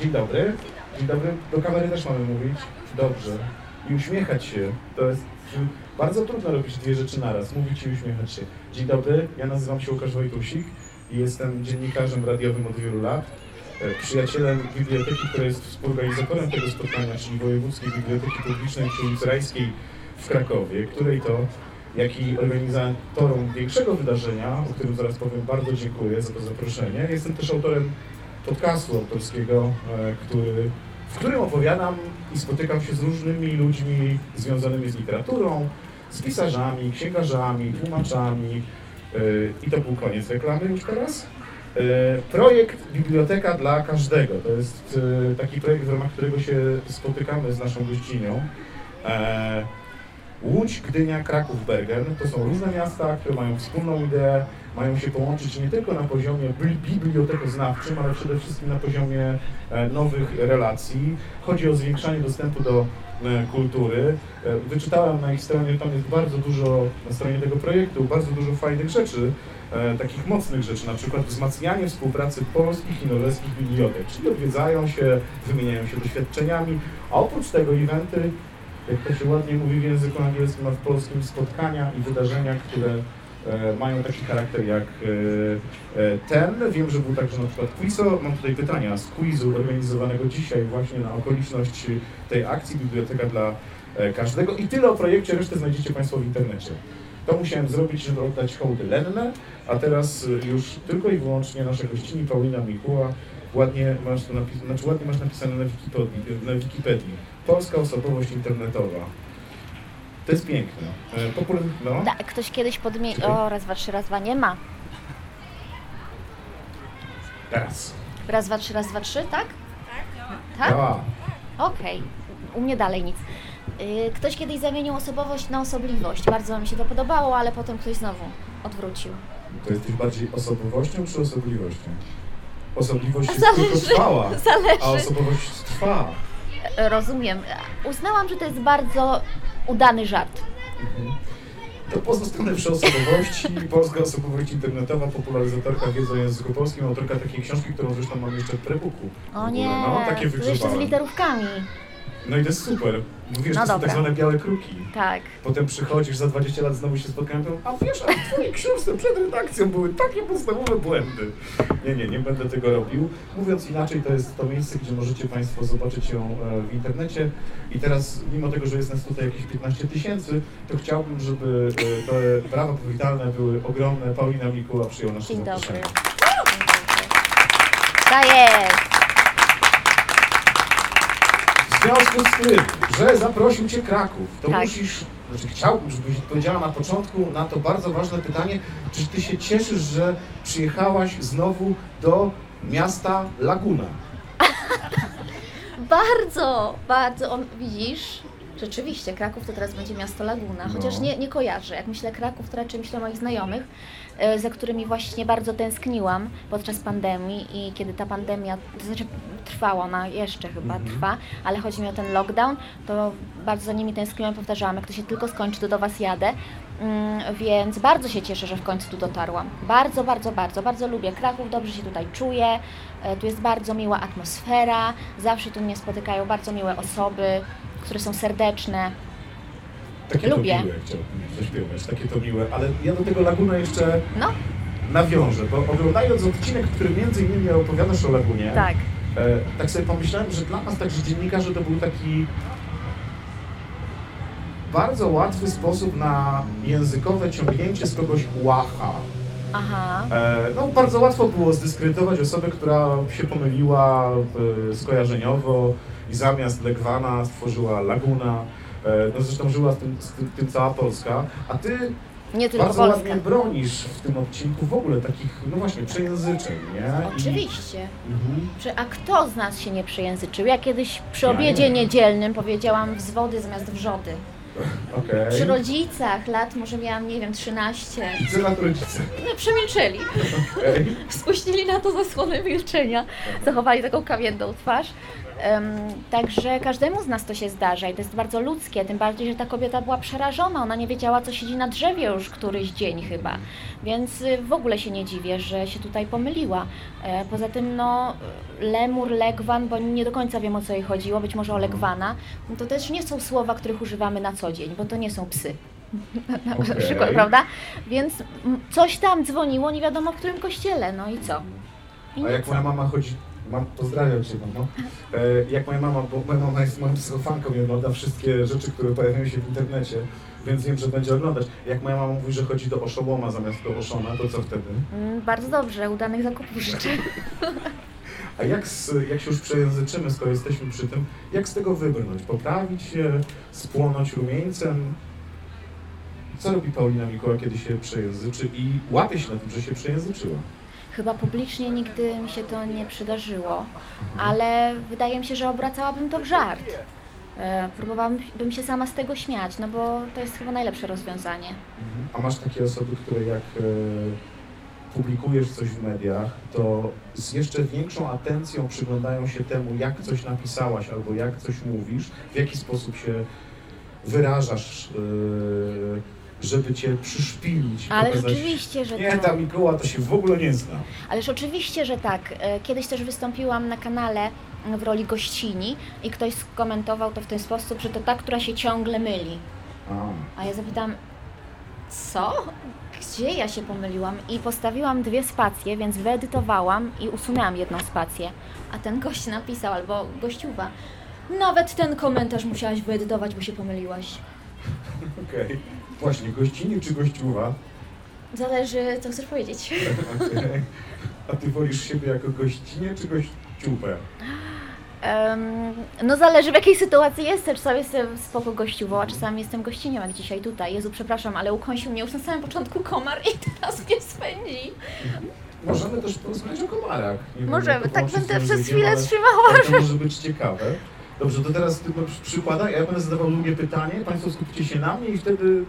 Dzień dobry. Dzień dobry. Do kamery też mamy mówić. Dobrze. I uśmiechać się. To jest bardzo trudno robić dwie rzeczy naraz. Mówić i uśmiechać się. Dzień dobry. Ja nazywam się Łukasz Wojtusik i jestem dziennikarzem radiowym od wielu lat. E, Przyjacielem biblioteki, która jest współorganizatorem tego spotkania, czyli Wojewódzkiej Biblioteki Publicznej przy ulicy Rajskiej w Krakowie, której to jak i organizatorom większego wydarzenia, o którym zaraz powiem, bardzo dziękuję za to zaproszenie. Jestem też autorem podcastu autorskiego, e, który, w którym opowiadam i spotykam się z różnymi ludźmi związanymi z literaturą, z pisarzami, księgarzami, tłumaczami. e, I to był koniec reklamy już teraz. E, Projekt Biblioteka dla Każdego. To jest taki projekt, w ramach którego się spotykamy z naszą gościnią. Łódź, Gdynia, Kraków, Bergen to są różne miasta, które mają wspólną ideę, mają się połączyć nie tylko na poziomie bi- bibliotekoznawczym, ale przede wszystkim na poziomie e, nowych relacji. Chodzi o zwiększanie dostępu do e, kultury. E, Wyczytałem na ich stronie, tam jest bardzo dużo, na stronie tego projektu, bardzo dużo fajnych rzeczy, takich mocnych rzeczy, na przykład wzmacnianie współpracy polskich i norweskich bibliotek, czyli odwiedzają się, wymieniają się doświadczeniami, a oprócz tego eventy jak to się ładnie mówi w języku angielskim, a w polskim spotkania i wydarzenia, które mają taki charakter jak e, e, ten. Wiem, że był także na przykład quizo. Mam tutaj pytania z quizu organizowanego dzisiaj właśnie na okoliczność tej akcji Biblioteka dla e, każdego. I tyle o projekcie, resztę znajdziecie Państwo w internecie. To musiałem zrobić, żeby oddać hołdy Lenne, a teraz e, już tylko i wyłącznie nasza gościni Paulina Mikuła. Ładnie masz, to napis- znaczy ładnie masz napisane na Wikipedii, na Wikipedii. Polska osobowość internetowa. To jest piękne. E, Popular... No. Da, ktoś kiedyś podmienił. O, raz, dwa, trzy, raz, dwa nie ma. Teraz. Raz, dwa, trzy, raz, dwa, trzy, tak? Tak? Ja. Okej. U mnie dalej nic. Y, Ktoś kiedyś zamienił osobowość na osobliwość. Bardzo mi się to podobało, ale potem ktoś znowu odwrócił. To jesteś bardziej osobowością czy osobliwością? Osobliwość jest Zależy. tylko trwała, a Zależy. osobowość trwa. Rozumiem. Uznałam, że to jest bardzo udany żart. Mhm. To pozostanę przy osobowości. Polska osobowość internetowa, popularyzatorka wiedzy o języku polskim, autorka takiej książki, którą zresztą mam jeszcze w pre-booku. w O nie, No, takie jeszcze z literówkami. No i to jest super. Wiesz, No to są dobra. tak zwane białe kruki. Tak. Potem przychodzisz, za 20 lat znowu się spotkają, to, a wiesz, a w twojej książce przed redakcją były takie podstawowe błędy. Nie, nie, nie będę tego robił. Mówiąc inaczej, to jest to miejsce, gdzie możecie Państwo zobaczyć ją e, w internecie. I teraz, mimo tego, że jest nas tutaj jakieś 15 tysięcy, to chciałbym, żeby e, te brawa powitalne były ogromne. Paulina Mikuła przyjął nasze Dzień dobry. zaproszenie. Dzień dobry. Tak jest. W związku z tym, że zaprosił Cię Kraków, to Tak. musisz, znaczy chciałbym, żebyś odpowiedziała na początku na to bardzo ważne pytanie, czy Ty się cieszysz, że przyjechałaś znowu do miasta Laguna? Bardzo, bardzo. On, widzisz? Rzeczywiście, Kraków to teraz będzie miasto Laguna, No. chociaż nie, nie kojarzę. Jak myślę Kraków, to raczej myślę o moich znajomych, e, za którymi właśnie bardzo tęskniłam podczas pandemii i kiedy ta pandemia, to znaczy trwała, ona jeszcze chyba Mhm. trwa, ale chodzi mi o ten lockdown, to bardzo za nimi tęskniłam, powtarzałam, jak to się tylko skończy, to do Was jadę. Mm, Więc bardzo się cieszę, że w końcu tu dotarłam. Bardzo, bardzo, bardzo, bardzo lubię Kraków, dobrze się tutaj czuję. E, Tu jest bardzo miła atmosfera, zawsze tu mnie spotykają bardzo miłe osoby, które są serdeczne. Takie Lubię. to miłe, chciałbym zaśpiewać, takie to miłe, ale ja do tego Laguna jeszcze No, nawiążę, bo oglądając odcinek, w którym między innymi opowiadasz o Lagunie, tak. E, tak sobie pomyślałem, że dla nas także dziennikarzy to był taki bardzo łatwy sposób na językowe ciągnięcie z kogoś łacha. Aha. E, no, bardzo łatwo było zdyskredytować osobę, która się pomyliła e, skojarzeniowo i zamiast Legwana stworzyła Laguna. E, no zresztą żyła w tym, z tym, tym cała Polska, a ty Nie tylko bardzo Polska. ładnie bronisz w tym odcinku w ogóle takich, no właśnie, przejęzyczeń, nie? Oczywiście. Mhm. Czy, a kto z nas się nie przejęzyczył? Ja kiedyś przy Ja obiedzie nie. niedzielnym powiedziałam wzwody zamiast wrzody. Okej. Przy rodzicach lat może miałam, nie wiem, 13. I co na to rodzice? No, przemilczeli. Okej. Spuścili na to zasłonę milczenia. Zachowali taką kamienną twarz. Także każdemu z nas to się zdarza i to jest bardzo ludzkie, tym bardziej, że ta kobieta była przerażona, ona nie wiedziała, co siedzi na drzewie już któryś dzień chyba, więc y, w ogóle się nie dziwię, że się tutaj pomyliła. E, Poza tym, no, lemur, legwan, bo nie do końca wiem, o co jej chodziło, być może o legwana, no to też nie są słowa, których używamy na co dzień, bo to nie są psy. Na Okej. przykład, prawda? Więc mm, coś tam dzwoniło, nie wiadomo w którym kościele, no i co? I A jak moja mama chodzi, mam, pozdrawiam Cię mamo, e, jak moja mama, bo moja mama jest moją psychofanką i ogląda wszystkie rzeczy, które pojawiają się w internecie, więc wiem, że będzie oglądać. Jak moja mama mówi, że chodzi do oszołoma zamiast do oszona, to co wtedy? Mm, Bardzo dobrze, udanych zakupów życzę. A jak, z, jak się już przejęzyczymy, skoro jesteśmy przy tym, jak z tego wybrnąć? Poprawić się, spłonąć rumieńcem? Co robi Paulina Mikoła, kiedy się przejęzyczy i łapie się na tym, że się przejęzyczyła? Chyba publicznie nigdy mi się to nie przydarzyło, ale wydaje mi się, że obracałabym to w żart. E, Próbowałabym się sama z tego śmiać, no bo to jest chyba najlepsze rozwiązanie. A masz takie osoby, które jak e, publikujesz coś w mediach, to z jeszcze większą atencją przyglądają się temu, jak coś napisałaś albo jak coś mówisz, w jaki sposób się wyrażasz, e, żeby cię przyszpilić. Ale pokazać, oczywiście, że Nie, tak. ta Mikoła to się w ogóle nie zna. Ależ oczywiście, że tak. E, Kiedyś też wystąpiłam na kanale w roli gościni i ktoś skomentował to w ten sposób, że to ta, która się ciągle myli. A, A ja zapytam, co? Gdzie ja się pomyliłam? I postawiłam dwie spacje, więc wyedytowałam i usunęłam jedną spację. A ten gość napisał, albo gościuwa, nawet ten komentarz musiałaś wyedytować, bo się pomyliłaś. okej. Właśnie, gościnie czy gościuwa? Zależy, co chcesz powiedzieć. Okej. A ty wolisz siebie jako gościnie czy gościówę? Em, no zależy w jakiej sytuacji jestem. Czasami jestem spoko gościową, a czasami jestem gościnią, jak dzisiaj tutaj. Jezu, przepraszam, ale ukąsił mnie już na samym początku komar i teraz mnie spędzi. Możemy też porozmawiać o komarach. Nie wiem, Możemy, to tak połączyć z będę przez chwilę ale- trzymała. ale To może być ciekawe. Dobrze, to teraz ty przy- przykładaj, a ja będę zadawał długie pytanie, Państwo skupicie się na mnie i wtedy...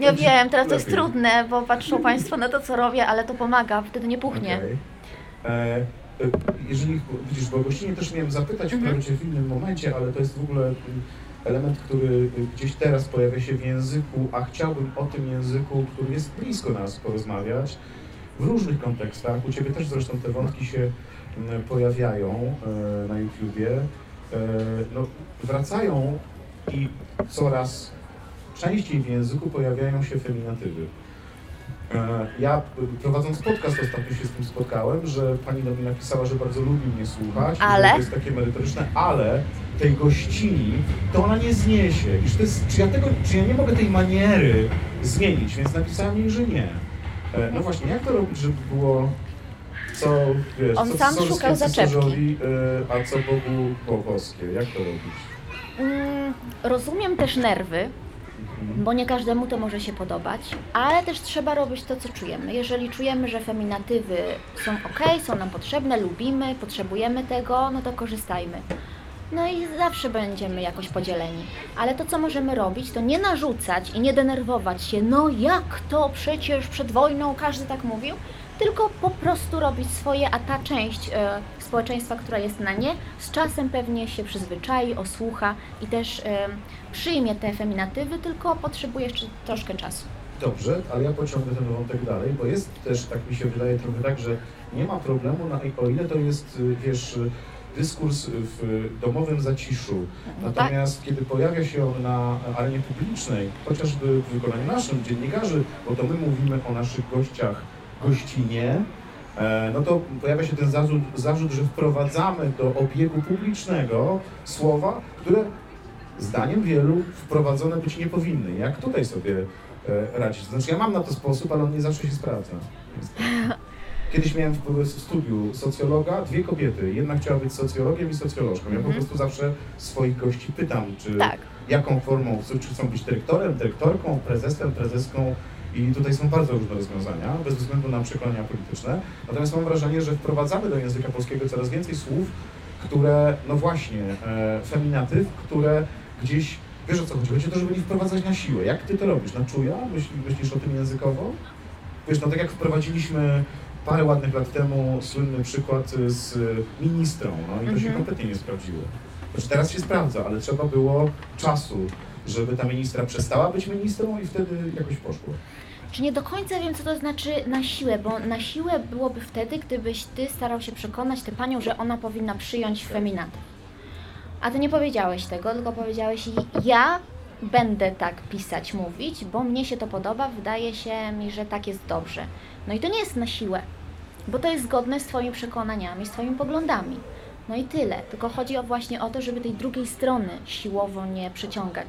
Ja będzie wiem, teraz to jest lepiej. trudne, bo patrzą Państwo na to, co robię, ale to pomaga, wtedy nie puchnie. Okej. E, e, jeżeli, widzisz, bo gościnie też miałem zapytać Mhm. wprawdzie w innym momencie, ale to jest w ogóle mm, element, który gdzieś teraz pojawia się w języku, a chciałbym o tym języku, który jest blisko nas, porozmawiać w różnych kontekstach. U Ciebie też zresztą te wątki się pojawiają e, na YouTubie. E, no, wracają i coraz częściej w języku pojawiają się feminatywy. E, Ja prowadząc podcast ostatnio się z tym spotkałem, że pani do mnie napisała, że bardzo lubi mnie słuchać, Ale? to jest takie merytoryczne, ale tej gościni to ona nie zniesie. I że to jest, czy, ja tego, czy ja nie mogę tej maniery zmienić, więc napisałem jej, że nie. E, No właśnie, jak to robić, żeby było co, wiesz, On co sam szukał zaczepki. e, a co Bogu bogowskie. Jak to robić? Mm, rozumiem też nerwy, Mhm. bo nie każdemu to może się podobać, ale też trzeba robić to, co czujemy. Jeżeli czujemy, że feminatywy są ok, są nam potrzebne, lubimy, potrzebujemy tego, no to korzystajmy. No i zawsze będziemy jakoś podzieleni. Ale to, co możemy robić, to nie narzucać i nie denerwować się, no jak to przecież przed wojną każdy tak mówił, tylko po prostu robić swoje, a ta część e, społeczeństwa, która jest na nie, z czasem pewnie się przyzwyczai, osłucha i też e, przyjmie te feminatywy, tylko potrzebuje jeszcze troszkę czasu. Dobrze, ale ja pociągnę ten wątek dalej, bo jest też, tak mi się wydaje, trochę tak, że nie ma problemu, na, o ile to jest, y, wiesz, y, dyskurs w domowym zaciszu. No tak, Natomiast kiedy pojawia się on na arenie publicznej, chociażby w wykonaniu naszym, dziennikarzy, bo to my mówimy o naszych gościach gościnie, e, no to pojawia się ten zarzut, zarzut, że wprowadzamy do obiegu publicznego słowa, które zdaniem wielu wprowadzone być nie powinny. Jak tutaj sobie e, radzić? Znaczy ja mam na to sposób, ale on nie zawsze się sprawdza. Kiedyś miałem w studiu socjologa, dwie kobiety. Jedna chciała być socjologiem i socjolożką. Ja po Mhm. prostu zawsze swoich gości pytam, czy tak. jaką formą, czy chcą być dyrektorem, dyrektorką, prezesem, prezeską. I tutaj są bardzo różne rozwiązania, bez względu na przekonania polityczne. Natomiast mam wrażenie, że wprowadzamy do języka polskiego coraz więcej słów, które, no właśnie, e, feminatyw, które gdzieś, wiesz o co chodzi, chodzi o to, żeby nie wprowadzać na siłę. Jak ty to robisz? Na czuja? Myśl, myślisz o tym językowo? Wiesz, no tak jak wprowadziliśmy parę ładnych lat temu słynny przykład z ministrą, no i to się Mhm. kompletnie nie sprawdziło. Znaczy teraz się sprawdza, ale trzeba było czasu, żeby ta ministra przestała być ministrą i wtedy jakoś poszło. Czy nie do końca wiem, co to znaczy na siłę, bo na siłę byłoby wtedy, gdybyś ty starał się przekonać tę panią, że ona powinna przyjąć feminatyw. A ty nie powiedziałeś tego, tylko powiedziałeś, ja będę tak pisać, mówić, bo mnie się to podoba, wydaje się mi, że tak jest dobrze. No i to nie jest na siłę, bo to jest zgodne z twoimi przekonaniami, z twoimi poglądami. No i tyle. Tylko chodzi o właśnie o to, żeby tej drugiej strony siłowo nie przyciągać.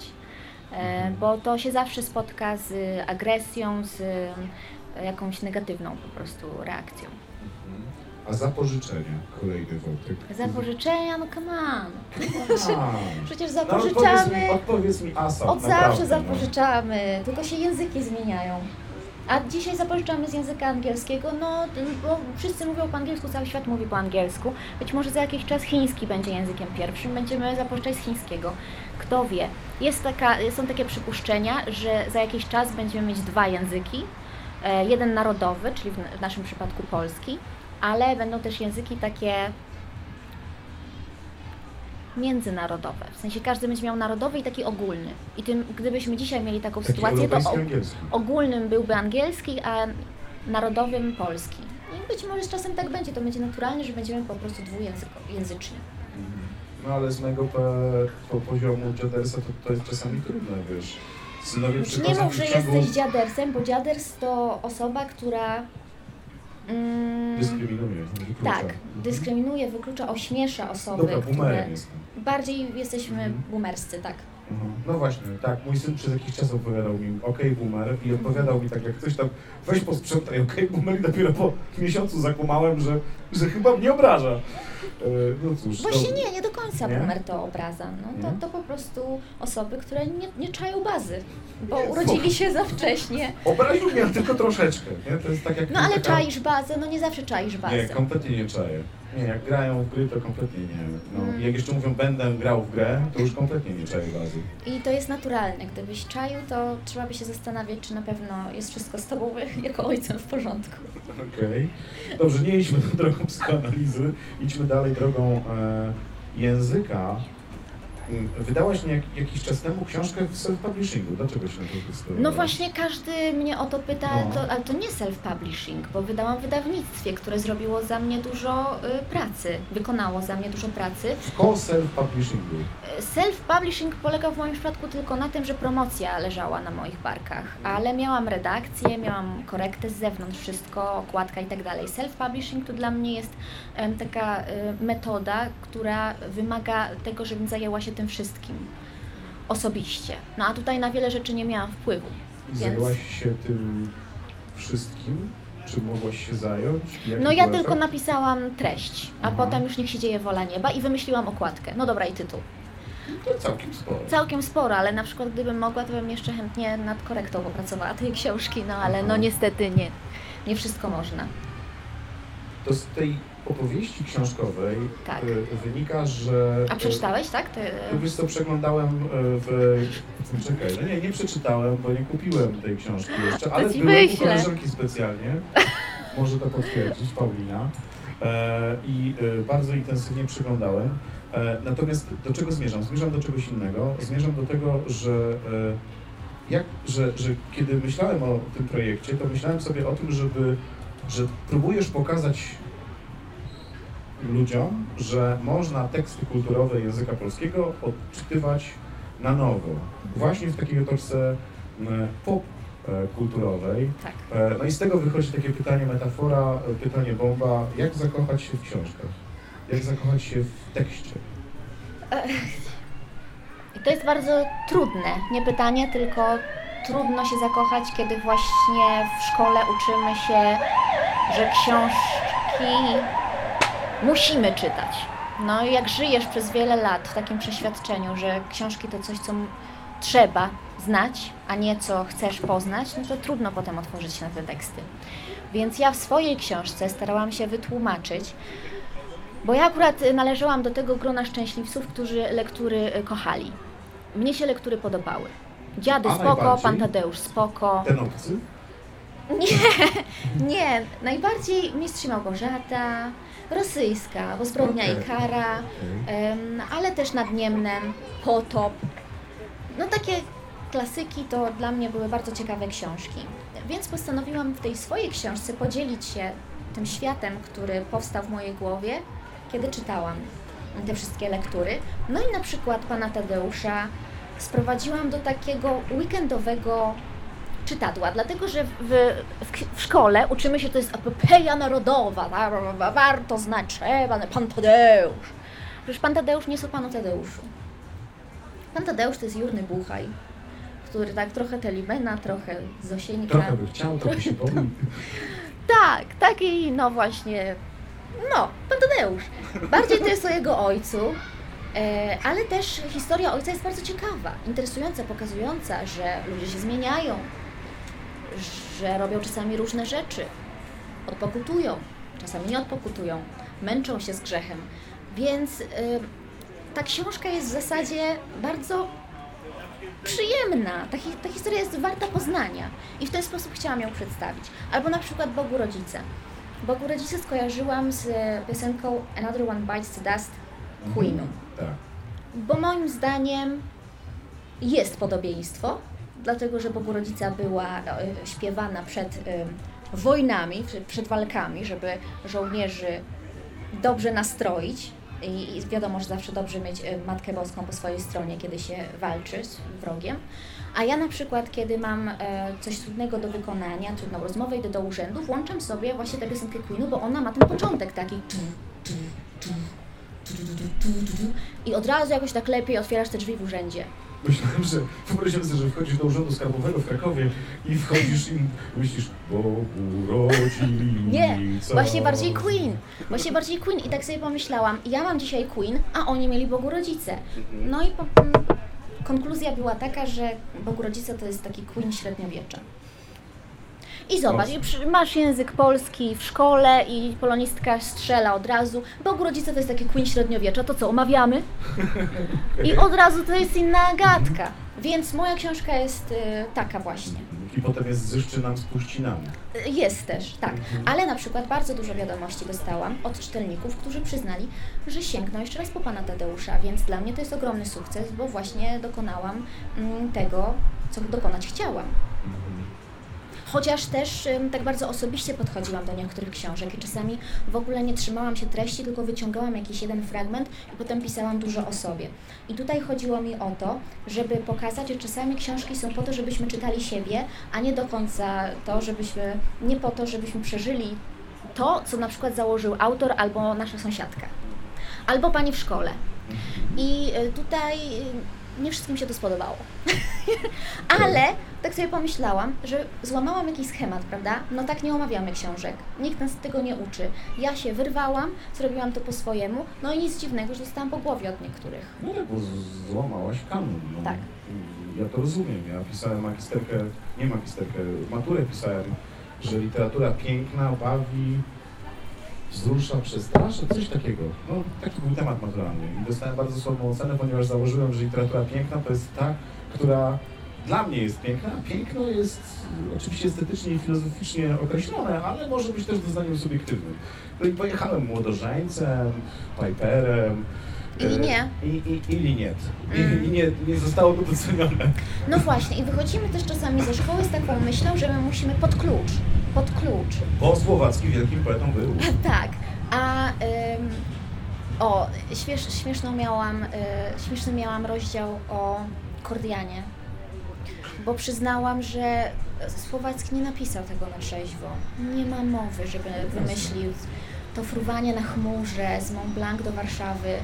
E, bo to się zawsze spotka z agresją, z e, jakąś negatywną po prostu reakcją. A za pożyczenia, kolejny wątek. Za pożyczenia, no come on. Przecież no odpowiedz mi, zapożyczamy, odpowiedz mi Asa, od zawsze no. zapożyczamy, tylko się języki zmieniają. A dzisiaj zapożyczamy z języka angielskiego, no bo wszyscy mówią po angielsku, cały świat mówi po angielsku. Być może za jakiś czas chiński będzie językiem pierwszym, będziemy zapożyczać z chińskiego. Kto wie? Jest taka, są takie przypuszczenia, że za jakiś czas będziemy mieć dwa języki. E, Jeden narodowy, czyli w naszym przypadku polski, ale będą też języki takie międzynarodowe. W sensie każdy będzie miał narodowy i taki ogólny. I tym, gdybyśmy dzisiaj mieli taką Taki sytuację, to ogólnym byłby angielski, a narodowym polski. I być może z czasem tak będzie, to będzie naturalne, że będziemy po prostu dwujęzyczni. No ale z mego po, po poziomu dziadersa to, to jest czasami trudne, wiesz. Synowie Już nie mów, że ciągu- jesteś dziadersem, bo dziaders to osoba, która mm, Dyskryminuje, wyklucza. tak, dyskryminuje, wyklucza, ośmiesza osoby, Dobra, które bardziej jesteśmy Mhm. boomerscy, tak. Mhm. No właśnie, tak, mój syn przez jakiś czas opowiadał mi okej boomer i odpowiadał mi tak jak coś tam, weź posprzątaj okej boomer i dopiero po miesiącu zakłamałem, że, że chyba mnie obraża. E, no cóż. Właśnie to- nie, nie do końca Nie? boomer to obraza. No, to, to po prostu osoby, które nie, nie czają bazy, bo Nie, urodzili się za wcześnie. Obraził mnie tylko troszeczkę, nie? To jest tak jak... No ale taka- czaisz bazę, no nie zawsze czaisz bazę. Nie, kompletnie nie czaję. Nie, jak grają w gry, to kompletnie nie. No, Mm. Jak jeszcze mówią, będę grał w grę, to już kompletnie nie czaję bazy. I to jest naturalne. Gdybyś czaił, to trzeba by się zastanawiać, czy na pewno jest wszystko z tobą jako ojcem w porządku. Okej. Dobrze, nie idźmy drogą psychoanalizy, idźmy dalej drogą e, języka. Mm, Wydałaś jak, jakiś czas temu książkę w self-publishingu. Dlaczego się na to zdecydowałaś? No właśnie każdy mnie o to pyta, No. to, ale to nie self-publishing, bo wydałam w wydawnictwie, które zrobiło za mnie dużo y, pracy, wykonało za mnie dużo pracy. Po self-publishingu. Self-publishing polegał w moim przypadku tylko na tym, że promocja leżała na moich barkach, ale miałam redakcję, miałam korektę z zewnątrz, wszystko, okładka i tak dalej. Self-publishing to dla mnie jest em, taka y, metoda, która wymaga tego, żebym zajęła się tym wszystkim osobiście. No a tutaj na wiele rzeczy nie miałam wpływu. Więc- Zajęłaś się tym wszystkim? Czy mogłaś się zająć? No ja tylko efekt? napisałam treść, a Aha. potem już niech się dzieje wola nieba i wymyśliłam okładkę. No dobra i tytuł. To całkiem sporo. Całkiem sporo, ale na przykład gdybym mogła, to bym jeszcze chętnie nad korektą popracowała tej książki, no ale no Aha. niestety nie. Nie wszystko można. To z tej opowieści książkowej Tak. y, wynika, że... A przeczytałeś, tak? Ty, Y, Wiesz co, przeglądałem y, w... Czekaj, no nie, nie przeczytałem, bo nie kupiłem tej książki jeszcze, ale byłem u wyślę. koleżanki specjalnie, może to potwierdzić, Paulina. E, I y, bardzo intensywnie przeglądałem. E, Natomiast do czego zmierzam? Zmierzam do czegoś innego. Zmierzam do tego, że, e, jak, że, że kiedy myślałem o tym projekcie, to myślałem sobie o tym, żeby, że próbujesz pokazać ludziom, że można teksty kulturowe języka polskiego odczytywać na nowo. Właśnie w takiej otoczce m, pop e, kulturowej. tak. E, No i z tego wychodzi takie pytanie, metafora, e, pytanie bomba, jak zakochać się w książkach? Jak zakochać się w tekście? I to jest bardzo trudne. Nie pytanie, tylko trudno się zakochać, kiedy właśnie w szkole uczymy się, że książki musimy czytać. No i jak żyjesz przez wiele lat w takim przeświadczeniu, że książki to coś, co trzeba znać, a nie co chcesz poznać, no to trudno potem otworzyć się na te teksty. Więc ja w swojej książce starałam się wytłumaczyć, bo ja akurat y, należałam do tego grona szczęśliwców, którzy lektury y, kochali. Mnie się lektury podobały. Dziady A spoko? Pan Tadeusz spoko. Ten obcy? Nie, nie. Najbardziej Mistrz Małgorzata, rosyjska, bo zbrodnia Okej. i kara, em, ale też nad Niemnem, Potop. No takie klasyki to dla mnie były bardzo ciekawe książki. Więc postanowiłam w tej swojej książce podzielić się tym światem, który powstał w mojej głowie, kiedy czytałam te wszystkie lektury. No i na przykład pana Tadeusza sprowadziłam do takiego weekendowego czytadła, dlatego że w, w, w szkole uczymy się, to jest epopeja narodowa, wa- wa- wa- warto znać, trzeba, pan Tadeusz. Przecież pan Tadeusz nie jest o panu Tadeuszu. Pan Tadeusz to jest Jurny Buchaj, który tak trochę Telimena, trochę Zosieńka. Trochę by chciał, by się pomylił. Tak, taki, no właśnie, no, pan Tadeusz. Bardziej to jest o jego ojcu, e, ale też historia ojca jest bardzo ciekawa, interesująca, pokazująca, że ludzie się zmieniają, że robią czasami różne rzeczy, odpokutują, czasami nie odpokutują, męczą się z grzechem. Więc e, ta książka jest w zasadzie bardzo przyjemna. Ta, hi- ta historia jest warta poznania i w ten sposób chciałam ją przedstawić. Albo na przykład Bogu Rodzice. Bogu Rodzice skojarzyłam z piosenką Another One Bites the Dust Queenu. Tak. Bo moim zdaniem jest podobieństwo, dlatego że Bogu Rodzica była no, śpiewana przed wojnami, przed walkami, żeby żołnierzy dobrze nastroić. I, I wiadomo, że zawsze dobrze mieć Matkę Boską po swojej stronie, kiedy się walczy z wrogiem. A ja na przykład, kiedy mam coś trudnego do wykonania, trudną rozmowę, idę do urzędu, włączam sobie właśnie tę piosenkę Queenu, bo ona ma ten początek taki i od razu jakoś tak lepiej otwierasz te drzwi w urzędzie. Myślałem, że wyobraziłem sobie, że wchodzisz do urzędu skarbowego w Krakowie i wchodzisz i myślisz, bo urodzili Nie, właśnie bardziej Queen. Właśnie bardziej Queen. I tak sobie pomyślałam, ja mam dzisiaj Queen, a oni mieli Bogu Rodzice. No i po, konkluzja była taka, że Bogu Rodzice to jest taki Queen średniowiecza. I zobacz, i przy, masz język polski w szkole i polonistka strzela od razu. Bogu Rodzice to jest taki Queen średniowiecza, to co, omawiamy? I od razu to jest inna gadka. Więc moja książka jest y, taka właśnie. I potem jest zyszczy nam z puścinami. Jest też, tak. Mhm. Ale na przykład bardzo dużo wiadomości dostałam od czytelników, którzy przyznali, że sięgną jeszcze raz po pana Tadeusza, więc dla mnie to jest ogromny sukces, bo właśnie dokonałam mm, tego, co dokonać chciałam. Chociaż też tak bardzo osobiście podchodziłam do niektórych książek i czasami w ogóle nie trzymałam się treści, tylko wyciągałam jakiś jeden fragment i potem pisałam dużo o sobie. I tutaj chodziło mi o to, żeby pokazać, że czasami książki są po to, żebyśmy czytali siebie, a nie do końca to, żebyśmy, nie po to, żebyśmy przeżyli to, co na przykład założył autor albo nasza sąsiadka, albo pani w szkole. I y, tutaj nie wszystkim się to spodobało. Ale tak sobie pomyślałam, że złamałam jakiś schemat, prawda? No tak nie omawiamy książek. Nikt nas tego nie uczy. Ja się wyrwałam, zrobiłam to po swojemu, no i nic dziwnego, że dostałam po głowie od niektórych. No tak, bo z- złamałaś kanon. No. Tak. Ja to rozumiem. Ja pisałem magisterkę, nie magisterkę, maturę pisałem, że literatura piękna, bawi, wzrusza, przestrasza, coś takiego. No, taki był temat maturalny. I dostałem bardzo słabą ocenę, ponieważ założyłem, że literatura piękna to jest ta, która dla mnie jest piękna. Piękno jest oczywiście estetycznie i filozoficznie określone, ale może być też doznaniem subiektywnym. No i pojechałem młodożeńcem, Piperem. I e, nie. I, i, i liniet. I, Mm. i nie, nie zostało to docenione. No właśnie, i wychodzimy też czasami ze szkoły z taką myślą, że my musimy pod klucz, pod klucz. Bo Słowacki wielkim poetą był. Tak, a ym, o, śmiesz, śmieszną miałam, y, śmieszny miałam rozdział o Kordianie, bo przyznałam, że Słowacki nie napisał tego na trzeźwo. Nie ma mowy, żeby wymyślił to fruwanie na chmurze z Mont Blanc do Warszawy.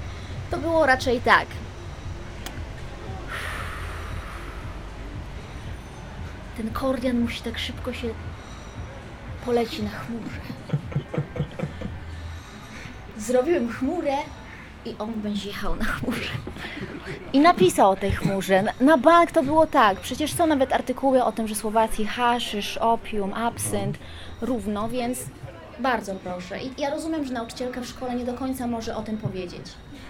To było raczej tak. Ten Kordian musi tak szybko się poleci na chmurze. Zrobiłem chmurę i on będzie jechał na chmurze. I napisał o tej chmurze. Na- bank to było tak. Przecież są nawet artykuły o tym, że Słowacji haszysz, opium, absynt, równo, więc bardzo proszę. I ja rozumiem, że nauczycielka w szkole nie do końca może o tym powiedzieć.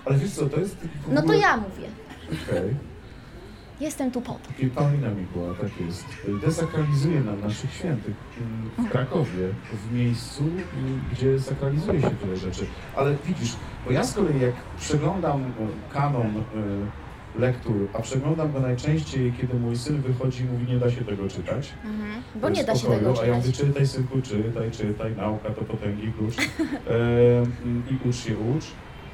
Ale wiesz co, to jest... w No to ogóle- ja mówię. Okej. Jestem tu po to. I Paulina Mikuła, tak jest. Desakralizuje nam naszych świętych w Krakowie, w miejscu, gdzie sakralizuje się tyle rzeczy. Ale widzisz, bo ja z kolei jak przeglądam y, kanon y, lektur, a przeglądam go najczęściej, kiedy mój syn wychodzi i mówi, nie da się tego czytać. Mhm. Bo nie da się tego A ja mówię, czytać. czytaj synku, czytaj, czytaj, nauka to potęgi klucz e, i ucz się, ucz,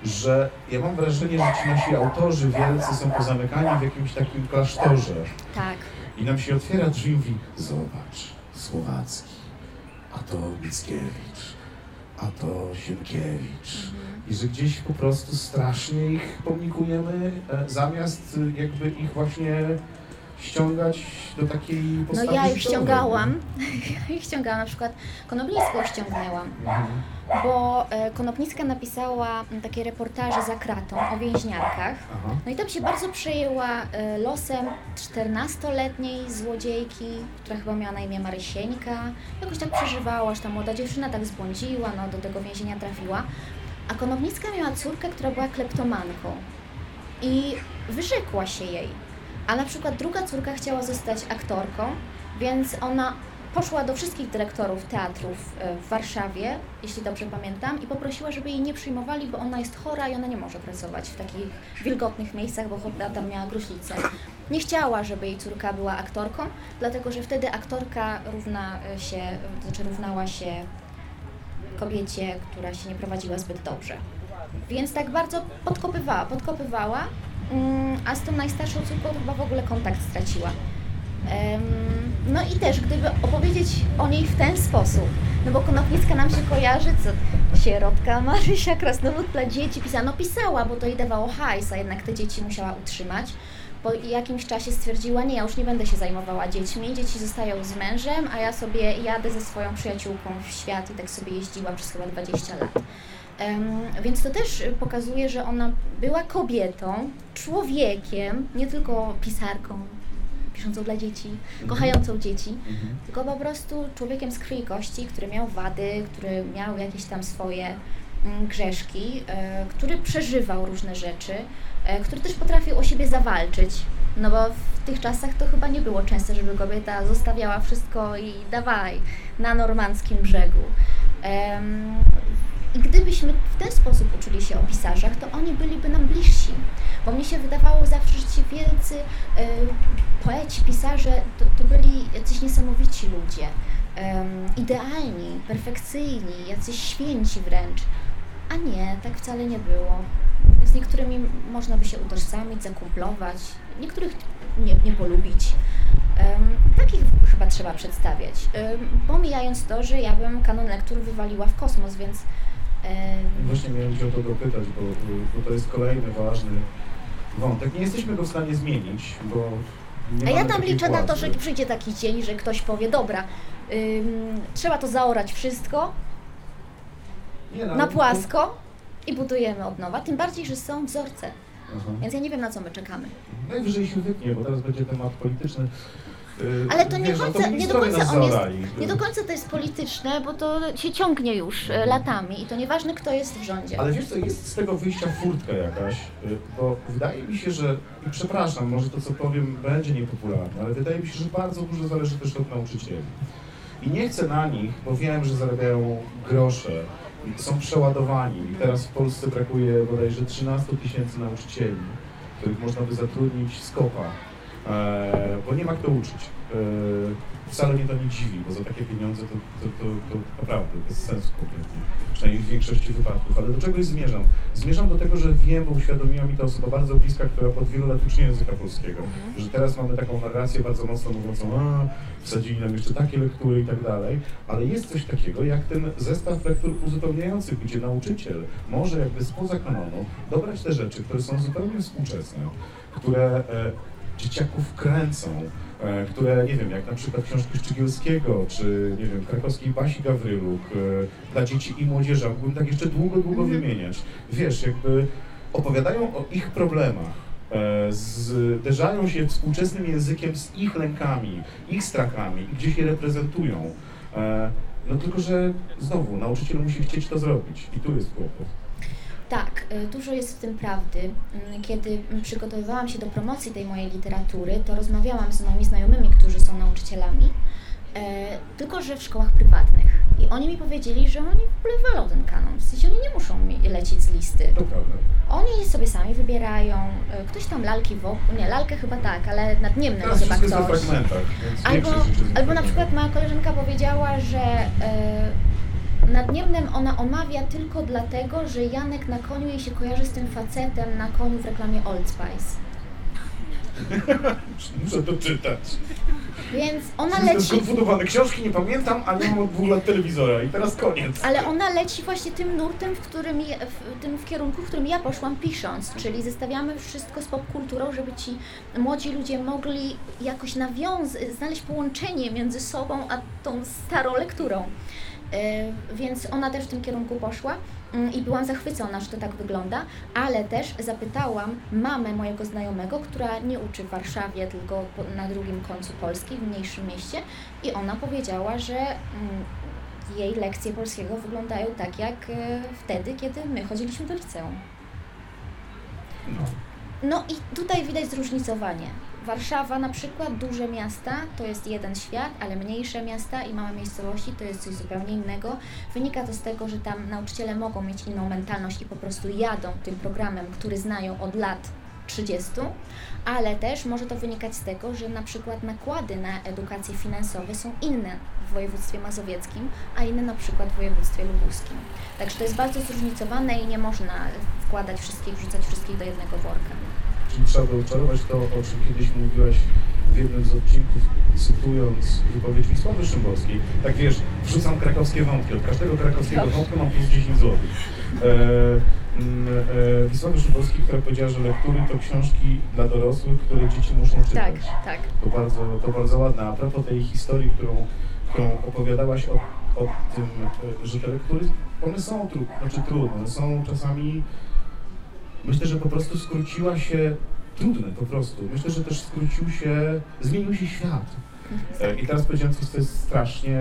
że ja mam wrażenie, że ci nasi autorzy wielcy są pozamykani w jakimś takim klasztorze Tak. i nam się otwiera drzwi i mówi, zobacz, Słowacki, a to Mickiewicz, a to Sienkiewicz. Mhm. I że gdzieś po prostu strasznie ich pomnikujemy, e, zamiast e, jakby ich właśnie ściągać do takiej No postawy ja ich życiowej. ściągałam. Ja ich ściągałam, na przykład Konoblińską ściągnęłam, Mhm. bo e, Konopnicka napisała m, takie reportaże za kratą o więźniarkach. Aha. No i tam się bardzo przejęła e, losem 14-letniej złodziejki, która chyba miała na imię Marysieńka. Jakoś tak przeżywała, że ta młoda dziewczyna tak zbłądziła, no do tego więzienia trafiła. A Konopnicka miała córkę, która była kleptomanką i wyrzekła się jej. A na przykład druga córka chciała zostać aktorką, więc ona poszła do wszystkich dyrektorów teatrów e, w Warszawie, jeśli dobrze pamiętam, i poprosiła, żeby jej nie przyjmowali, bo ona jest chora i ona nie może pracować w takich wilgotnych miejscach, bo chyba tam miała gruźlicę. Nie chciała, żeby jej córka była aktorką, dlatego że wtedy aktorka równa e, się, znaczy równała się kobiecie, która się nie prowadziła zbyt dobrze. Więc tak bardzo podkopywała, podkopywała, a z tą najstarszą córką chyba w ogóle kontakt straciła. No i też, gdyby opowiedzieć o niej w ten sposób, no bo Konopnicka nam się kojarzy, co sierotka Marysia, krasnolud dla dzieci pisała, no pisała, bo to jej dawało hajs, a jednak te dzieci musiała utrzymać. Po jakimś czasie stwierdziła, nie, ja już nie będę się zajmowała dziećmi, dzieci zostają z mężem, a ja sobie jadę ze swoją przyjaciółką w świat i tak sobie jeździła przez chyba 20 lat. Więc to też pokazuje, że ona była kobietą, człowiekiem, nie tylko pisarką, piszącą dla dzieci, kochającą dzieci, Mhm. tylko po prostu człowiekiem z krwi i kości, który miał wady, który miał jakieś tam swoje mm, grzeszki, e, który przeżywał różne rzeczy, e, który też potrafił o siebie zawalczyć. No bo w tych czasach to chyba nie było często, żeby kobieta zostawiała wszystko i dawaj na normandzkim brzegu. I gdybyśmy w ten sposób uczyli się o pisarzach, to oni byliby nam bliżsi. Bo mnie się wydawało zawsze, że ci wielcy y, poeci, pisarze to, to byli jacyś niesamowici ludzie. Idealni, perfekcyjni, jacyś święci wręcz. A nie, tak wcale nie było. Z niektórymi można by się utożsamić, zakumplować, niektórych nie, nie polubić. Em, takich chyba trzeba przedstawiać. Em, pomijając to, że ja bym kanon lektur wywaliła w kosmos, więc Właśnie miałem Cię o to dopytać, bo, bo to jest kolejny ważny wątek. Nie jesteśmy go w stanie zmienić, bo nie A ja tam liczę na to, władzy. że przyjdzie taki dzień, że ktoś powie, dobra, ym, trzeba to zaorać wszystko Nie, no, na płasko i budujemy od nowa. Tym bardziej, że są wzorce. Aha. Więc ja nie wiem, na co my czekamy. Najwyżej się wytnie, bo teraz będzie temat polityczny. Yy, Ale to nie, wiesz, no końca, nie do końca nas on jest, nie do końca to jest polityczne, bo to się ciągnie już e, Mhm. latami i to nieważne, kto jest w rządzie. Ale wiesz co, jest z tego wyjścia furtka jakaś, y, bo wydaje mi się, że, i przepraszam, może to co powiem będzie niepopularne, ale wydaje mi się, że bardzo dużo zależy też od nauczycieli. I nie chcę na nich, bo wiem, że zarabiają grosze, i są przeładowani. I teraz w Polsce brakuje bodajże 13 tysięcy nauczycieli, których można by zatrudnić z kopa, bo nie ma kto uczyć. E, wcale mnie to nie dziwi, bo za takie pieniądze to, to, to, to naprawdę bez sensu kompletnie. Przynajmniej w większości wypadków. Ale do czegoś zmierzam? Zmierzam do tego, że wiem, bo uświadomiła mi to osoba bardzo bliska, która od wielu lat uczy języka polskiego, Mhm. że teraz mamy taką narrację bardzo mocno mówiącą, a wsadzili nam jeszcze takie lektury i tak dalej, ale jest coś takiego jak ten zestaw lektur uzupełniających, gdzie nauczyciel może jakby spoza kanonu dobrać te rzeczy, które są zupełnie współczesne, które e, dzieciaków kręcą, e, które, nie wiem, jak na przykład książki Szczygielskiego, czy, nie wiem, krakowskiej Basi Gawryluk, e, dla dzieci i młodzieży, mógłbym tak jeszcze długo, długo Mhm. wymieniać. Wiesz, jakby opowiadają o ich problemach, e, zderzają się współczesnym językiem z ich lękami, ich strachami i gdzieś je reprezentują. No tylko, że znowu, nauczyciel musi chcieć to zrobić i tu jest kłopot. Tak, y, dużo jest w tym prawdy. Mm, Kiedy mm, przygotowywałam się do promocji tej mojej literatury, to rozmawiałam z moimi znajomymi, którzy są nauczycielami, e, tylko że w szkołach prywatnych. I oni mi powiedzieli, że oni w ogóle wolą ten kanon. W sensie oni nie muszą mi lecieć z listy. To prawda. Oni sobie sami wybierają. e, Ktoś tam lalki wokół, nie, lalkę chyba tak, ale nadniemne Teraz chyba ktoś. fragmentach, więc Albo, albo na przykład moja koleżanka powiedziała, że e, nad Niemnem ona omawia tylko dlatego, że Janek na koniu jej się kojarzy z tym facetem na koniu w reklamie Old Spice. Muszę to czytać. Więc ona leci, skonfundowany. Książki nie pamiętam, a nie mam od dwóch lat telewizora i teraz koniec. ale ona leci właśnie tym nurtem, w którym, je- w tym w kierunku, w którym ja poszłam pisząc, czyli zestawiamy wszystko z popkulturą, żeby ci młodzi ludzie mogli jakoś nawiązać, znaleźć połączenie między sobą a tą starą lekturą. E, Więc ona też w tym kierunku poszła mm, i byłam zachwycona, że to tak wygląda, ale też zapytałam mamę mojego znajomego, która nie uczy w Warszawie, tylko na drugim końcu Polski, w mniejszym mieście i ona powiedziała, że mm, jej lekcje polskiego wyglądają tak jak e, wtedy, kiedy my chodziliśmy do liceum. No. No i tutaj widać zróżnicowanie. Warszawa na przykład, duże miasta to jest jeden świat, ale mniejsze miasta i małe miejscowości to jest coś zupełnie innego. Wynika to z tego, że tam nauczyciele mogą mieć inną mentalność i po prostu jadą tym programem, który znają od lat 30, ale też może to wynikać z tego, że na przykład nakłady na edukację finansową są inne w województwie mazowieckim, a inne na przykład w województwie lubuskim. Także to jest bardzo zróżnicowane i nie można wkładać wszystkich, wrzucać wszystkich do jednego worka. Czyli trzeba było to, o czym kiedyś mówiłaś w jednym z odcinków, cytując wypowiedź Wisławy Szymborskiej. Tak wiesz, wrzucam krakowskie wątki. Od każdego krakowskiego wątku mam plus 10 zł. E, mm, e, Wisławy Szymborskiej, która powiedziała, że lektury to książki dla dorosłych, które dzieci muszą czytać. tak. To bardzo, to bardzo ładne. A propos tej historii, którą, którą opowiadałaś o, o tym, e, że te lektury, one są tru, znaczy trudne, są czasami, myślę, że po prostu skróciła się, trudne po prostu. Myślę, że też skrócił się, zmienił się świat. E, I teraz powiedziałem coś, co jest strasznie,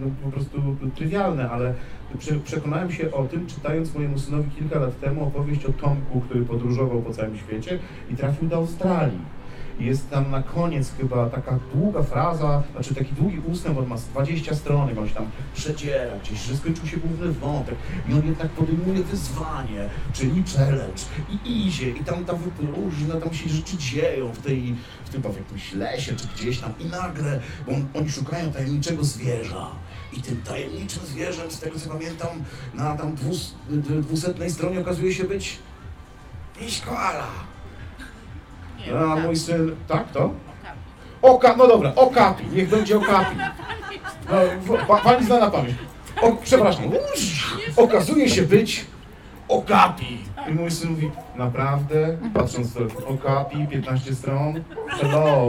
no po prostu trywialne, ale prze, przekonałem się o tym, czytając mojemu synowi kilka lat temu opowieść o Tomku, który podróżował po całym świecie i trafił do Australii. Jest tam na koniec chyba taka długa fraza, znaczy taki długi ustęp, on ma z 20 stron, on się tam przeciera gdzieś, że skończył się główny wątek i on jednak podejmuje wyzwanie, czyli challenge i idzie i tam tam różne tam się rzeczy dzieją w tej, w tym w jakimś lesie czy gdzieś tam i nagle, on, oni szukają tajemniczego zwierza i tym tajemniczym zwierzem, z tego co pamiętam, na tam dwus, dwusetnej stronie okazuje się być pięć koala. A mój syn, tak to? Oka, no dobra, okapi, niech będzie okapi. No, w- pa, pani zna na pamięć. O, przepraszam, okazuje się być okapi. I mój syn mówi, naprawdę? Patrząc w telefon, okapi, 15 stron, hello.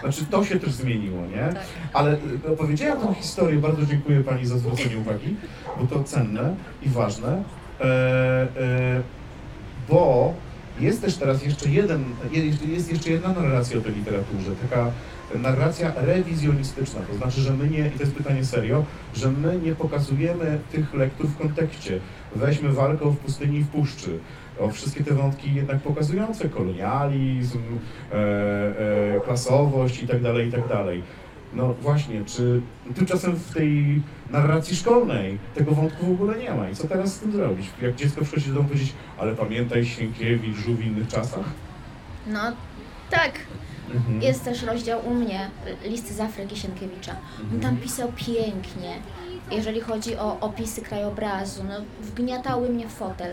Znaczy to się też zmieniło, nie? Ale y, opowiedziałem tą historię, bardzo dziękuję pani za zwrócenie uwagi, bo to cenne i ważne. E, e, bo jest też teraz jeszcze jeden, je- jest jeszcze jedna narracja o tej literaturze, taka narracja rewizjonistyczna, to znaczy, że my nie, i to jest pytanie serio, że my nie pokazujemy tych lektur w kontekście. Weźmy walkę w pustyni i w puszczy. O wszystkie te wątki jednak pokazujące kolonializm, e, e, klasowość i tak dalej, i tak. No właśnie, czy tymczasem w tej narracji szkolnej tego wątku w ogóle nie ma. I co teraz z tym zrobić? Jak dziecko przychodzi do domu powiedzieć, ale pamiętaj Sienkiewicz żył w innych czasach? No tak, Mhm. jest też rozdział u mnie, listy z Afryki Sienkiewicza. On tam pisał pięknie, jeżeli chodzi o opisy krajobrazu, no wgniatały mnie w fotel,